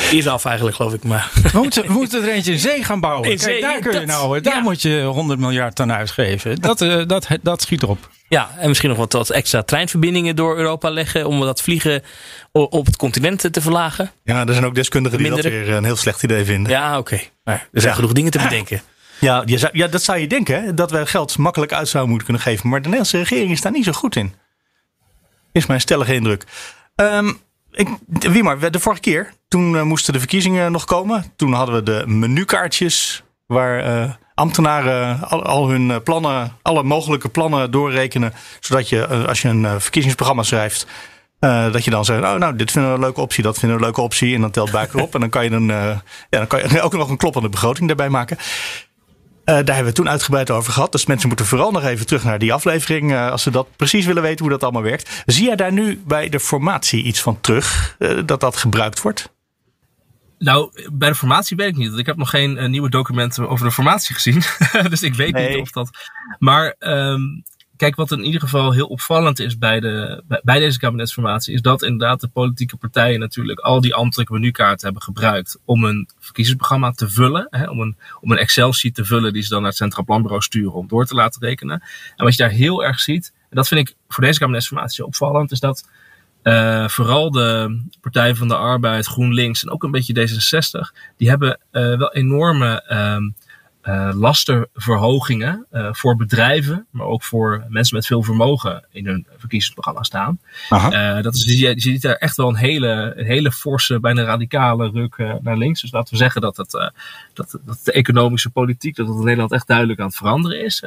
Die is af eigenlijk, geloof ik. Maar. We, moeten, we moeten er eentje in zee gaan bouwen. In Kijk, daar kun je nou, daar ja. moet je 100 miljard aan uitgeven. Dat, uh, dat, dat schiet op. Ja, en misschien nog wat, wat extra treinverbindingen door Europa leggen. Om dat vliegen op het continent te verlagen. Ja, er zijn ook deskundigen die dat weer een heel slecht idee vinden. Ja, oké. Okay. Maar er zijn genoeg dingen te bedenken. Ja, ja, dat zou je denken, hè? dat we geld makkelijk uit zouden moeten kunnen geven. Maar de Nederlandse regering is daar niet zo goed in. Is mijn stellige indruk. Um, ik, wie maar, de vorige keer, toen uh, moesten de verkiezingen nog komen. Toen hadden we de menukaartjes waar uh, ambtenaren al, hun plannen, alle mogelijke plannen doorrekenen. Zodat je, als je een verkiezingsprogramma schrijft, dat je dan zegt, oh, nou, dit vinden we een leuke optie, dat vinden we een leuke optie. En dan telt Buiker op. en dan kan je, een, ja, dan kan je ook nog een kloppende begroting daarbij maken. Daar hebben we toen uitgebreid over gehad. Dus mensen moeten vooral nog even terug naar die aflevering. als ze dat precies willen weten hoe dat allemaal werkt. Zie jij daar nu bij de formatie iets van terug? dat dat gebruikt wordt? Nou, bij de formatie weet ik niet. Ik heb nog geen uh, nieuwe documenten over de formatie gezien. dus ik weet niet of dat. Maar um, kijk, wat in ieder geval heel opvallend is bij, de, bij, deze kabinetsformatie, is dat inderdaad de politieke partijen natuurlijk al die ambtelijke menukaarten hebben gebruikt om een verkiezingsprogramma te vullen. Hè, om een, om een Excel-sheet te vullen die ze dan naar het Centraal Planbureau sturen om door te laten rekenen. En wat je daar heel erg ziet, en dat vind ik voor deze kabinetsformatie opvallend, is dat uh, vooral de Partij van de Arbeid, GroenLinks en ook een beetje D66, die hebben uh, wel enorme uh, lastenverhogingen voor bedrijven, maar ook voor mensen met veel vermogen in hun verkiezingsprogramma staan. dat is, je, je ziet daar echt wel een hele, een hele forse, bijna radicale ruk naar links. Dus laten we zeggen dat, het, dat, dat de economische politiek, dat het in Nederland echt duidelijk aan het veranderen is.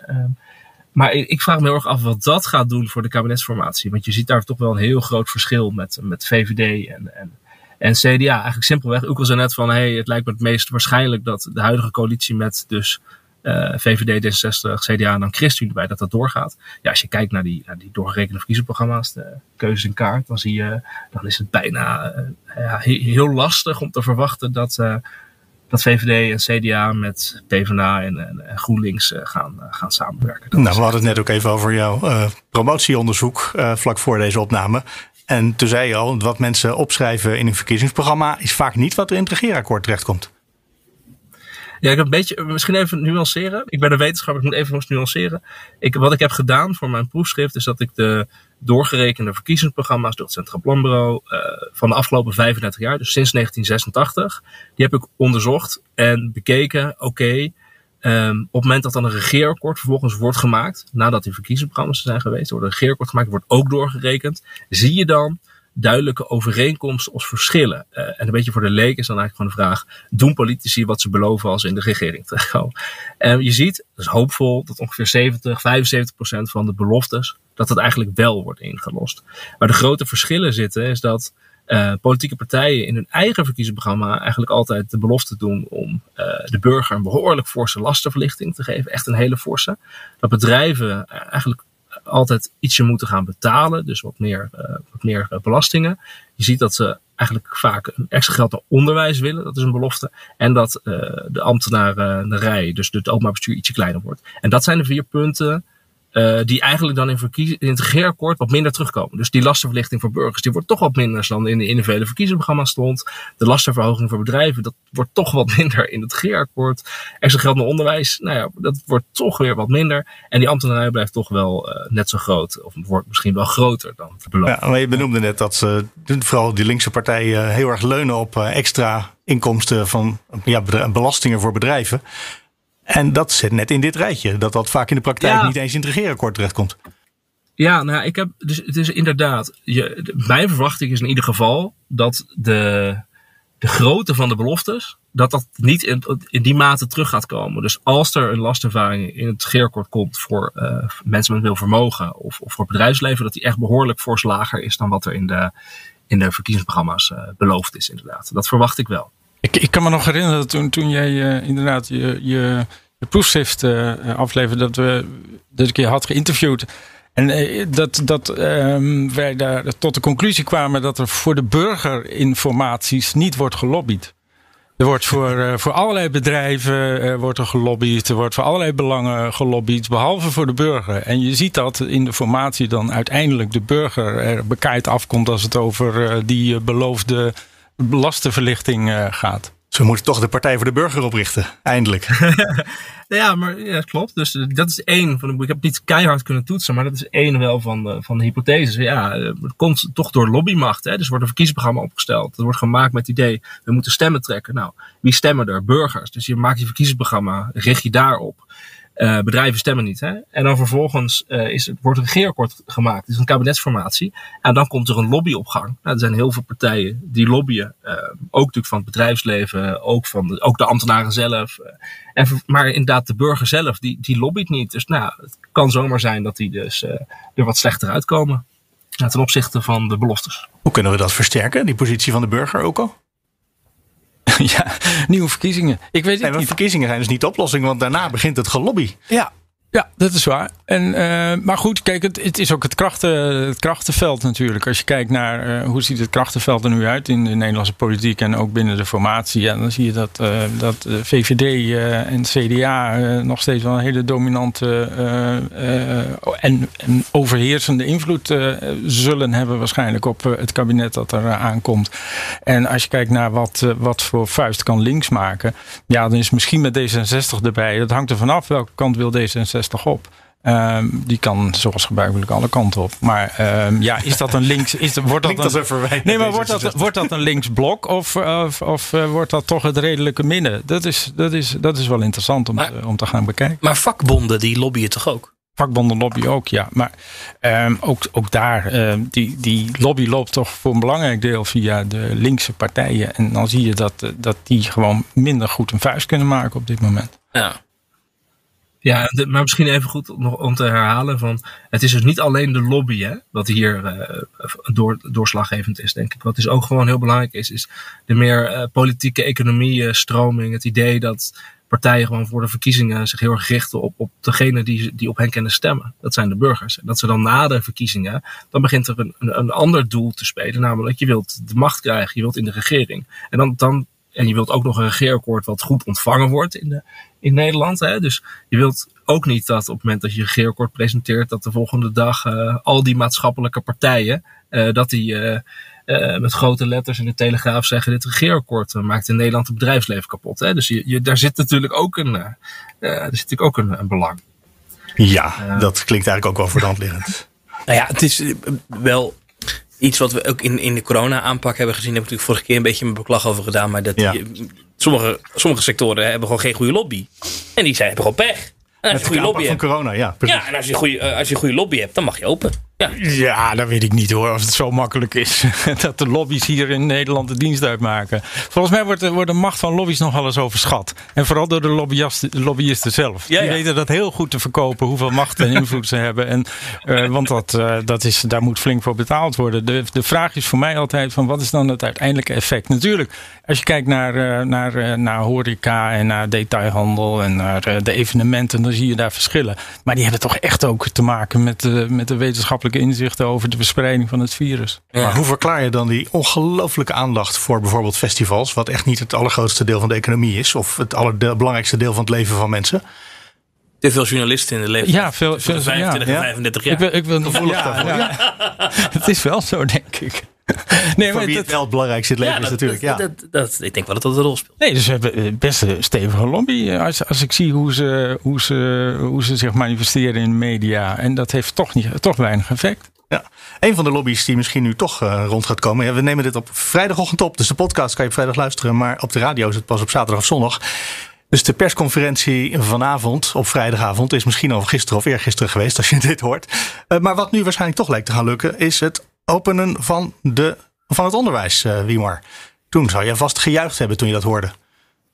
Maar ik vraag me heel erg af wat dat gaat doen voor de kabinetsformatie. Want je ziet daar toch wel een heel groot verschil met, met VVD en, en, en CDA. Eigenlijk simpelweg. Ook al zei net van, hey, het lijkt me het meest waarschijnlijk dat de huidige coalitie met dus uh, VVD, D66, CDA en dan ChristenUnie erbij, dat dat doorgaat. Ja, als je kijkt naar die, naar die doorgerekende verkiezingsprogramma's, de keuzes in kaart, dan zie je, dan is het bijna uh, ja, heel lastig om te verwachten dat, uh, dat VVD en CDA met PvdA en, en, en GroenLinks uh, gaan, gaan samenwerken. nou, we hadden het net ook even over jouw promotieonderzoek vlak voor deze opname. En toen zei je al, wat mensen opschrijven in een verkiezingsprogramma is vaak niet wat er in het regeerakkoord terechtkomt. Ja, ik heb een beetje, misschien even nuanceren. Ik ben een wetenschapper, ik moet even nuanceren. Ik, wat ik heb gedaan voor mijn proefschrift is dat ik de doorgerekende verkiezingsprogramma's door het Centraal Planbureau uh, van de afgelopen 35 jaar, dus sinds 1986, die heb ik onderzocht en bekeken. Oké, um, op het moment dat dan een regeerakkoord vervolgens wordt gemaakt, nadat die verkiezingsprogramma's zijn geweest, wordt een regeerakkoord gemaakt, wordt ook doorgerekend, zie je dan duidelijke overeenkomsten of verschillen. Uh, en een beetje voor de leek is dan eigenlijk gewoon de vraag: doen politici wat ze beloven als ze in de regering terechtkomen? En je ziet, dat is hoopvol, dat ongeveer 70, 75 procent van de beloftes, dat het eigenlijk wel wordt ingelost. Waar de grote verschillen zitten, is dat uh, politieke partijen in hun eigen verkiezingsprogramma eigenlijk altijd de belofte doen om uh, de burger een behoorlijk forse lastenverlichting te geven. Echt een hele forse. Dat bedrijven eigenlijk altijd ietsje moeten gaan betalen. Dus wat meer, wat meer belastingen. Je ziet dat ze eigenlijk vaak een extra geld naar onderwijs willen. Dat is een belofte. En dat de ambtenarij, dus het openbaar bestuur, ietsje kleiner wordt. En dat zijn de vier punten uh, die eigenlijk dan in, in het regeerakkoord wat minder terugkomen. Dus die lastenverlichting voor burgers, die wordt toch wat minder dan in de individuele verkiezingsprogramma stond. De lastenverhoging voor bedrijven, dat wordt toch wat minder in het regeerakkoord. Extra geld naar onderwijs, nou ja, dat wordt toch weer wat minder. En die ambtenarij blijft toch wel uh, net zo groot, of wordt misschien wel groter dan beloofd. Ja, maar je benoemde net dat ze, vooral die linkse partijen heel erg leunen op extra inkomsten van ja, belastingen voor bedrijven. En dat zit net in dit rijtje. Dat dat vaak in de praktijk niet eens in het regeerakkoord terechtkomt. Ja, nou, ik heb, dus het is inderdaad, je, mijn verwachting is in ieder geval dat de, de grootte van de beloftes, dat dat niet in, in die mate terug gaat komen. Dus als er een lastervaring in het regeerakkoord komt voor uh, mensen met veel vermogen of, of voor bedrijfsleven, dat die echt behoorlijk fors lager is dan wat er in de, in de verkiezingsprogramma's uh, beloofd is, inderdaad. Dat verwacht ik wel. Ik, kan me nog herinneren toen, toen jij uh, inderdaad je, je, je proefschrift uh, afleverde, dat, we, dat ik je had geïnterviewd. En dat, dat um, wij daar tot de conclusie kwamen dat er voor de burger informaties niet wordt gelobbyd. Er wordt voor, voor allerlei bedrijven wordt er gelobbyd. Er wordt voor allerlei belangen gelobbyd, behalve voor de burger. En je ziet dat in de formatie dan uiteindelijk de burger er bekaaid afkomt als het over die beloofde lastenverlichting uh, gaat. Ze moeten toch de Partij voor de Burger oprichten, eindelijk. ja, maar ja, dat klopt. Dus uh, dat is één van de. Ik heb niet keihard kunnen toetsen, maar dat is één wel van de, van de hypotheses. Ja, uh, het komt toch door lobbymacht. Hè? Dus er wordt een verkiezingsprogramma opgesteld. Dat wordt gemaakt met het idee: we moeten stemmen trekken. Nou, wie stemmen er? Burgers. Dus je maakt je verkiezingsprogramma, richt je daarop. Uh, bedrijven stemmen niet. Hè? En dan vervolgens uh, is wordt een regeerakkoord gemaakt. Is een kabinetsformatie. En dan komt er een lobbyopgang. Nou, er zijn heel veel partijen die lobbyen. Uh, ook natuurlijk van het bedrijfsleven. Ook, van de, ook de ambtenaren zelf. En, maar inderdaad, de burger zelf, die, die lobbyt niet. Dus nou, het kan zomaar zijn dat die dus er wat slechter uitkomen. ten opzichte van de beloftes. Hoe kunnen we dat versterken, die positie van de burger ook al? ja, nieuwe verkiezingen. Ik weet het niet. Verkiezingen zijn dus niet de oplossing, want daarna begint het gelobby. Ja, ja, dat is waar. En, uh, maar goed, kijk, het, het, is ook het, krachten, het krachtenveld natuurlijk. Als je kijkt naar uh, hoe ziet het krachtenveld er nu uit in de Nederlandse politiek en ook binnen de formatie. Ja, dan zie je dat, uh, dat VVD en CDA nog steeds wel een hele dominante en, en, overheersende invloed zullen hebben waarschijnlijk op het kabinet dat er aankomt. En als je kijkt naar wat, wat voor vuist kan links maken, ja, dan is misschien met D66 erbij. Dat hangt er vanaf welke kant wil D66 op. Um, die kan zoals gebruikelijk alle kanten op. Maar um, ja, is dat een links? Is, wordt dat, een, nee, maar wordt dat, wordt dat een linksblok of, of, of uh, wordt dat toch het redelijke midden? Dat is, dat is, dat is wel interessant om, maar, te, om te gaan bekijken. Maar vakbonden die lobbyen toch ook? Vakbonden lobby ook, ja. Maar um, ook, ook daar, die, die lobby loopt toch voor een belangrijk deel via de linkse partijen. En dan zie je dat, dat die gewoon minder goed een vuist kunnen maken op dit moment. Ja. Ja, maar misschien even goed nog om te herhalen van het is dus niet alleen de lobby hè, wat hier uh, door, doorslaggevend is, denk ik. Wat dus ook gewoon heel belangrijk is, is de meer uh, politieke economie uh, stroming. Het idee dat partijen gewoon voor de verkiezingen zich heel erg richten op, op degene die, die op hen kunnen stemmen. Dat zijn de burgers. En dat ze dan na de verkiezingen, dan begint er een, een, een ander doel te spelen. Namelijk, je wilt de macht krijgen, je wilt in de regering. En dan, dan en je wilt ook nog een regeerakkoord wat goed ontvangen wordt in, de, in Nederland. Hè? Dus je wilt ook niet dat op het moment dat je een regeerakkoord presenteert, dat de volgende dag uh, al die maatschappelijke partijen, uh, dat die uh, met grote letters in de Telegraaf zeggen: dit regeerakkoord maakt in Nederland het bedrijfsleven kapot. Hè? Dus je, je, daar zit natuurlijk ook een, daar zit natuurlijk ook een, een belang. Ja, dat klinkt eigenlijk ook wel voor de hand liggend. Nou ja, het is wel iets wat we ook in, in de corona-aanpak hebben gezien. Daar heb ik natuurlijk vorige keer een beetje mijn beklag over gedaan. Maar dat sommige, sommige sectoren hebben gewoon geen goede lobby. En die zijn, hebben gewoon pech. En als je goede lobby van hebt, corona, ja. Precies. Ja, en als je, goede, eh, als je een goede lobby hebt, dan mag je open. Ja. ja, dat weet ik niet hoor, of het zo makkelijk is. dat de lobby's hier in Nederland de dienst uitmaken. Volgens mij wordt de, wordt de macht van lobby's nogal eens overschat. En vooral door de lobbyisten, lobbyisten zelf. Ja, Die weten dat heel goed te verkopen, hoeveel macht en invloed ze hebben. En, uh, want dat, uh, dat is, daar moet flink voor betaald worden. De, de vraag is voor mij altijd van wat is dan het uiteindelijke effect? Natuurlijk, als je kijkt naar, uh, naar, naar horeca en naar detailhandel en naar de evenementen, dan zie je daar verschillen. Maar die hebben toch echt ook te maken met, met de wetenschappelijke inzichten over de verspreiding van het virus. Maar hoe verklaar je dan die ongelooflijke aandacht voor bijvoorbeeld festivals, wat echt niet het allergrootste deel van de economie is, of het allerbelangrijkste deel van het leven van mensen? Te veel journalisten in de leven. Ja, veel, veel 25 ja. en 35 jaar. Ik wil, ik wil gevoelig ja, ja. Het is wel zo, denk ik. Nee, maar wie het wel het belangrijkste in het leven is natuurlijk. Ja. Dat, dat, ik denk wel dat dat een rol speelt. Nee, dus we hebben best een stevige lobby. Als, als ik zie hoe ze, hoe, ze, hoe ze zich manifesteren in de media. En dat heeft toch, niet, toch weinig effect. Ja, een van de lobby's die misschien nu toch uh, rond gaat komen. Ja, we nemen dit op vrijdagochtend op, dus de podcast kan je op vrijdag luisteren. Maar op de radio is het pas op zaterdag of zondag. Dus de persconferentie vanavond, op vrijdagavond, is misschien al gisteren of eergisteren geweest als je dit hoort. Uh, maar wat nu waarschijnlijk toch lijkt te gaan lukken, is het openen van, de, van het onderwijs, uh. Toen zou je vast gejuicht hebben toen je dat hoorde.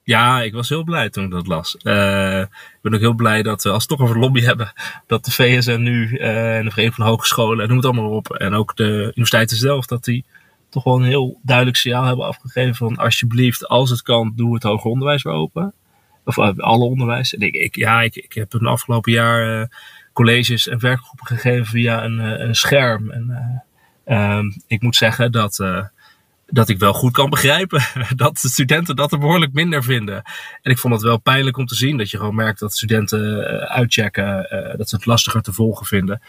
Ja, ik was heel blij toen ik dat las. Uh, ik ben ook heel blij dat we, als we toch over lobby hebben, dat de VSN nu uh, en de Vereniging van Hogescholen, en noem het allemaal op, en ook de universiteiten zelf, dat die toch wel een heel duidelijk signaal hebben afgegeven van alsjeblieft, als het kan, doe het hoger onderwijs weer open. Of alle onderwijs. En ik, ik, ja, ik, ik heb een afgelopen jaar colleges en werkgroepen gegeven via een, een scherm. En ehm, ik moet zeggen dat dat ik wel goed kan begrijpen dat de studenten dat er behoorlijk minder vinden. En ik vond het wel pijnlijk om te zien dat je gewoon merkt dat studenten uh, uitchecken, uh, dat ze het lastiger te volgen vinden.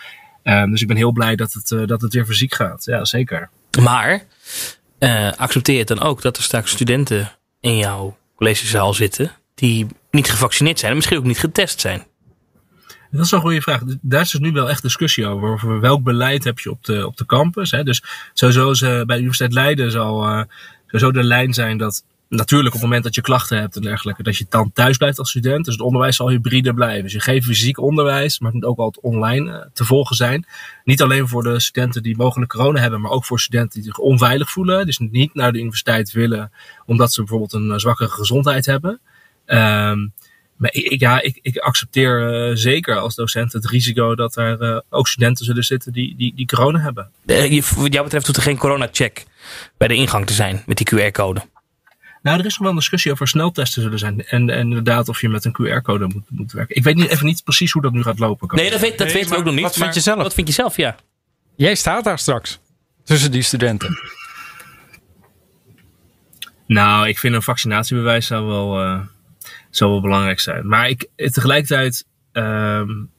Um, dus ik ben heel blij dat het, dat het weer fysiek gaat. Ja, zeker. Maar accepteer het dan ook dat er straks studenten in jouw collegezaal zitten die niet gevaccineerd zijn en misschien ook niet getest zijn? Dat is een goede vraag. Daar is dus nu wel echt discussie over. over welk beleid heb je op de, op de campus. Hè? Dus sowieso ze, bij de Universiteit Leiden zal uh, sowieso de lijn zijn dat natuurlijk op het moment dat je klachten hebt en dergelijke, dat je dan thuis blijft als student. Dus het onderwijs zal hybride blijven. Dus je geeft fysiek onderwijs, maar het moet ook altijd online uh, te volgen zijn. Niet alleen voor de studenten die mogelijk corona hebben, maar ook voor studenten die zich onveilig voelen. Dus niet naar de universiteit willen omdat ze bijvoorbeeld een zwakkere gezondheid hebben. Um, maar ik, ja, ik, ik accepteer uh, zeker als docent het risico dat er uh, ook studenten zullen zitten die, die, die corona hebben. Uh, wat jou betreft hoeft er geen corona-check bij de ingang te zijn met die QR-code. Nou, er is nog wel een discussie over sneltesten zullen zijn. En, en inderdaad of je met een QR-code moet, moet werken. Ik weet niet, even niet precies hoe dat nu gaat lopen. Nee, dat, weet, dat nee, weten we ook nog niet. Wat vind je zelf? Wat vind je zelf, ja? Jij staat daar straks. Tussen die studenten. Nou, ik vind een vaccinatiebewijs zou wel, uh, zou wel belangrijk zijn. Maar ik, tegelijkertijd um,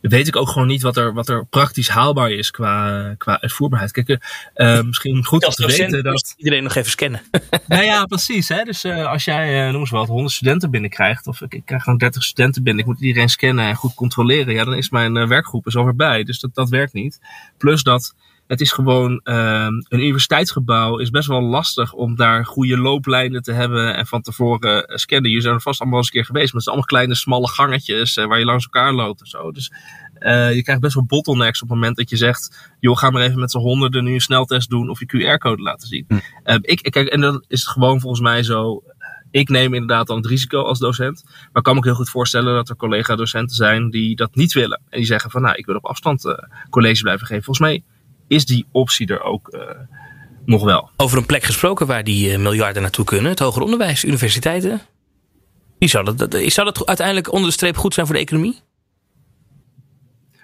weet ik ook gewoon niet wat er, wat er praktisch haalbaar is qua, qua uitvoerbaarheid. Kijk, uh, misschien goed om te weten dat... Iedereen nog even scannen. nou ja, precies. Hè? Dus uh, als jij, uh, noem eens wat, 100 studenten binnenkrijgt, of ik, ik krijg gewoon 30 studenten binnen, ik moet iedereen scannen en goed controleren, ja, dan is mijn werkgroep is alweer bij. Dus dat, dat werkt niet. Plus dat het is gewoon uh, een universiteitsgebouw is best wel lastig om daar goede looplijnen te hebben en van tevoren uh, scannen. Je zijn er vast allemaal eens een keer geweest, maar het zijn allemaal kleine smalle gangetjes uh, waar je langs elkaar loopt en zo. Dus uh, je krijgt best wel bottlenecks op het moment dat je zegt, joh, ga maar even met z'n honderden nu een sneltest doen of je QR-code laten zien. Hm. ik, kijk, en dan is het gewoon volgens mij zo. Ik neem inderdaad dan het risico als docent. Maar ik kan me ook heel goed voorstellen dat er collega-docenten zijn die dat niet willen. En die zeggen van, nou, ik wil op afstand college blijven geven. Volgens mij is die optie er ook uh, nog wel. Over een plek gesproken waar die uh, miljarden naartoe kunnen. Het hoger onderwijs, universiteiten. Wie zou dat, zou dat uiteindelijk onder de streep goed zijn voor de economie?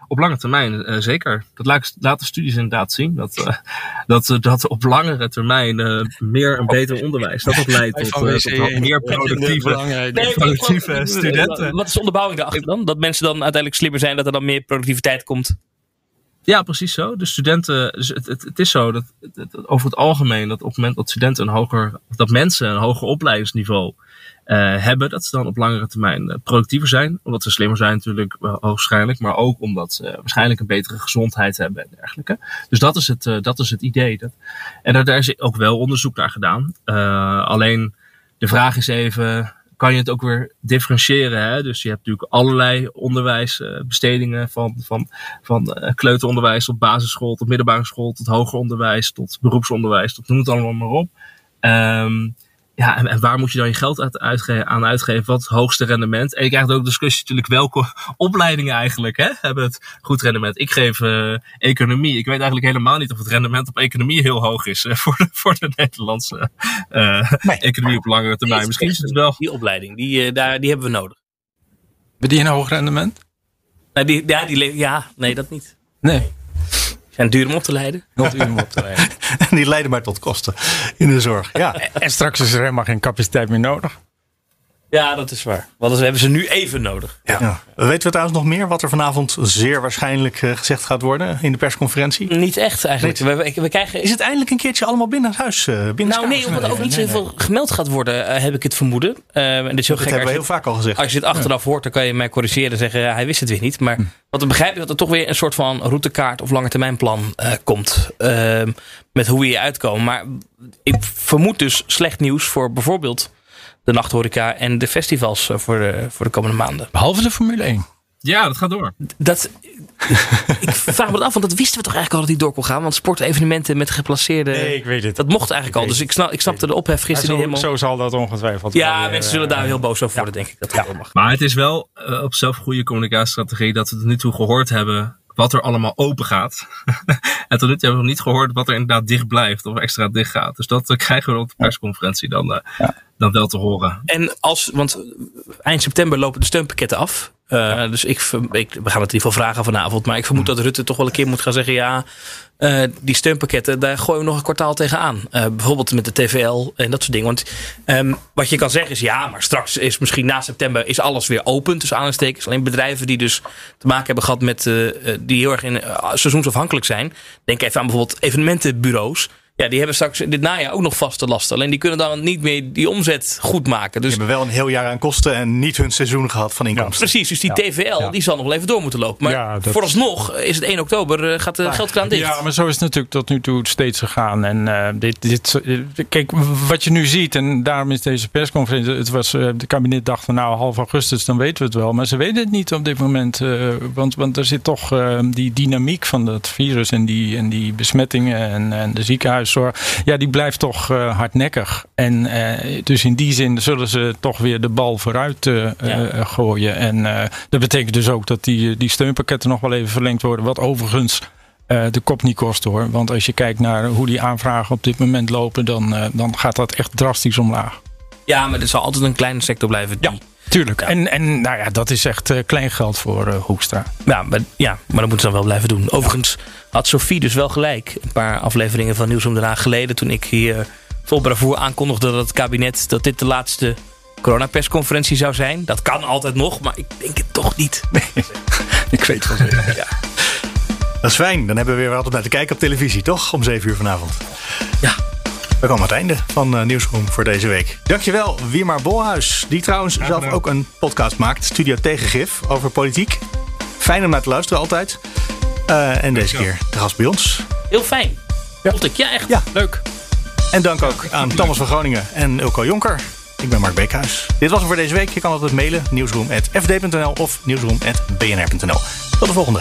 Op lange termijn uh, zeker. Dat laten studies inderdaad zien. Dat, dat, dat op langere termijn meer en beter onderwijs. Dat dat leidt tot, tot meer productieve, nee, productieve studenten. Wat is de onderbouwing daarachter dan? Dat mensen dan uiteindelijk slimmer zijn. Dat er dan meer productiviteit komt? Ja, precies zo. De studenten, dus het, het, is zo dat over het algemeen dat op het moment dat studenten een hoger, dat mensen een hoger opleidingsniveau uh, hebben, dat ze dan op langere termijn uh, productiever zijn. Omdat ze slimmer zijn natuurlijk uh, waarschijnlijk, maar ook omdat ze waarschijnlijk een betere gezondheid hebben en dergelijke. Dus dat is het, dat is het idee. Dat, en daar, daar is ook wel onderzoek naar gedaan. alleen de vraag is even, kan je het ook weer differentiëren. Hè? Dus je hebt natuurlijk allerlei onderwijsbestedingen van, van, van kleuteronderwijs tot basisschool, tot middelbare school, tot hoger onderwijs, tot beroepsonderwijs, tot noem het allemaal maar op. Um, ja, en, en, waar moet je dan je geld uit, uitge aan uitgeven? Wat het hoogste rendement? En je krijgt ook discussie natuurlijk welke opleidingen eigenlijk hè, hebben het goed rendement. Ik geef uh, economie. Ik weet eigenlijk helemaal niet of het rendement op economie heel hoog is uh, voor, de, voor de Nederlandse uh, nee. economie op langere termijn. Misschien is het wel. Die opleiding, die, daar, die hebben we nodig. Hebben die een hoog rendement? Nou, die, ja, die, ja, nee, dat niet. Nee. En duur om op te leiden. Nog duur om op te leiden. en die leiden maar tot kosten in de zorg. Ja. En straks is er helemaal geen capaciteit meer nodig. Ja, dat is waar. Want we hebben ze nu even nodig. Ja. ja. Weten we trouwens nog meer wat er vanavond zeer waarschijnlijk uh, gezegd gaat worden in de persconferentie? Niet echt eigenlijk. We, we, krijgen... Is het eindelijk een keertje allemaal binnen huis? Uh, binnen nou nee, omdat er ook niet zoveel nee, nee. gemeld gaat worden, uh, heb ik het vermoeden. en dit is heel dat gek, hebben we heel vaak al gezegd. Als je het achteraf ja. hoort, dan kan je mij corrigeren en zeggen hij wist het weer niet. Maar hm. wat we begrijpen is dat er toch weer een soort van routekaart of langetermijnplan komt. Ehm, met hoe we hier uitkomen. Maar ik vermoed dus slecht nieuws voor bijvoorbeeld de nachthoreca en de festivals voor de, voor de komende maanden. Behalve de Formule 1. Ja, dat gaat door. Dat, ik vraag me dat af, want dat wisten we toch eigenlijk al dat die door kon gaan. Want sportevenementen met geplaceerde. Nee, ik weet het. Dat mocht eigenlijk al. Dus ik, snap, ik snapte de ophef gisteren zo, helemaal. Zo zal dat ongetwijfeld. Ja, weer, mensen zullen daar heel boos over worden, denk ik. Dat ja. mag. Maar het is wel uh, op zelf goede communicatiestrategie dat we tot nu toe gehoord hebben wat er allemaal open gaat. en tot nu toe hebben we nog niet gehoord wat er inderdaad dicht blijft of extra dicht gaat. Dus dat uh, krijgen we op de persconferentie dan, uh, ja. dan wel te horen. En als, want eind september lopen de steunpakketten af. Uh, ja. Dus ik, ik, we gaan het in ieder geval vragen vanavond. Maar ik vermoed dat Rutte toch wel een keer moet gaan zeggen: ja, uh, die steunpakketten, daar gooien we nog een kwartaal tegenaan. Uh, bijvoorbeeld met de TVL en dat soort dingen. Want um, wat je kan zeggen is: ja, maar straks is misschien na september is alles weer open. Tussen aanstekens. Alleen bedrijven die dus te maken hebben gehad met. die heel erg in, seizoensafhankelijk zijn. Denk even aan bijvoorbeeld evenementenbureaus ja, die hebben straks dit najaar ook nog vaste lasten. Alleen die kunnen dan niet meer die omzet goed maken. Dus die hebben wel een heel jaar aan kosten en niet hun seizoen gehad van inkomsten. precies, dus die TVL die zal nog wel even door moeten lopen. Maar vooralsnog is het 1 oktober, uh, gaat de geldkraan dicht. Ja, maar zo is het natuurlijk tot nu toe steeds gegaan. En uh, dit, dit, kijk, wat je nu ziet, en daarom is deze persconferentie, het was, uh, de kabinet dacht van nou half augustus, dan weten we het wel. Maar ze weten het niet op dit moment. want, want er zit toch die dynamiek van dat virus en die, en die besmettingen en, en de ziekenhuis ja, die blijft toch uh, hardnekkig. En uh, dus in die zin zullen ze toch weer de bal vooruit ja. gooien. En dat betekent dus ook dat die, die steunpakketten nog wel even verlengd worden. Wat overigens de kop niet kost hoor. Want als je kijkt naar hoe die aanvragen op dit moment lopen, dan, dan gaat dat echt drastisch omlaag. Ja, maar er zal altijd een kleine sector blijven. Die... Ja. Tuurlijk. En, en nou ja, dat is echt uh, klein geld voor uh, Hoekstra. Ja maar, ja, maar dat moeten ze dan wel blijven doen. Overigens had Sophie dus wel gelijk. Een paar afleveringen van Nieuws om Den Haag geleden. Toen ik hier vol bravoer aankondigde dat het kabinet... dat dit de laatste coronapersconferentie zou zijn. Dat kan altijd nog, maar ik denk het toch niet. Nee, ik weet wel zeker. Ja. Dat is fijn. Dan hebben we weer wat om naar te kijken op televisie, toch? Om 7 uur vanavond. Ja. We komen aan het einde van uh, Nieuwsroom voor deze week. Dankjewel, Wiemar Bolhuis. Die trouwens zelf ook een podcast maakt. Studio Tegengif over politiek. Fijn om naar te luisteren altijd. Uh, en deze keer de gast bij ons. Heel fijn. Ja, ik. ja echt. Ja, leuk. En dank ook aan Thomas van Groningen en Ilko Jonker. Ik ben Mark Beekhuis. Dit was het voor deze week. Je kan altijd mailen nieuwsroom.fd.nl of nieuwsroom.bnr.nl. Tot de volgende.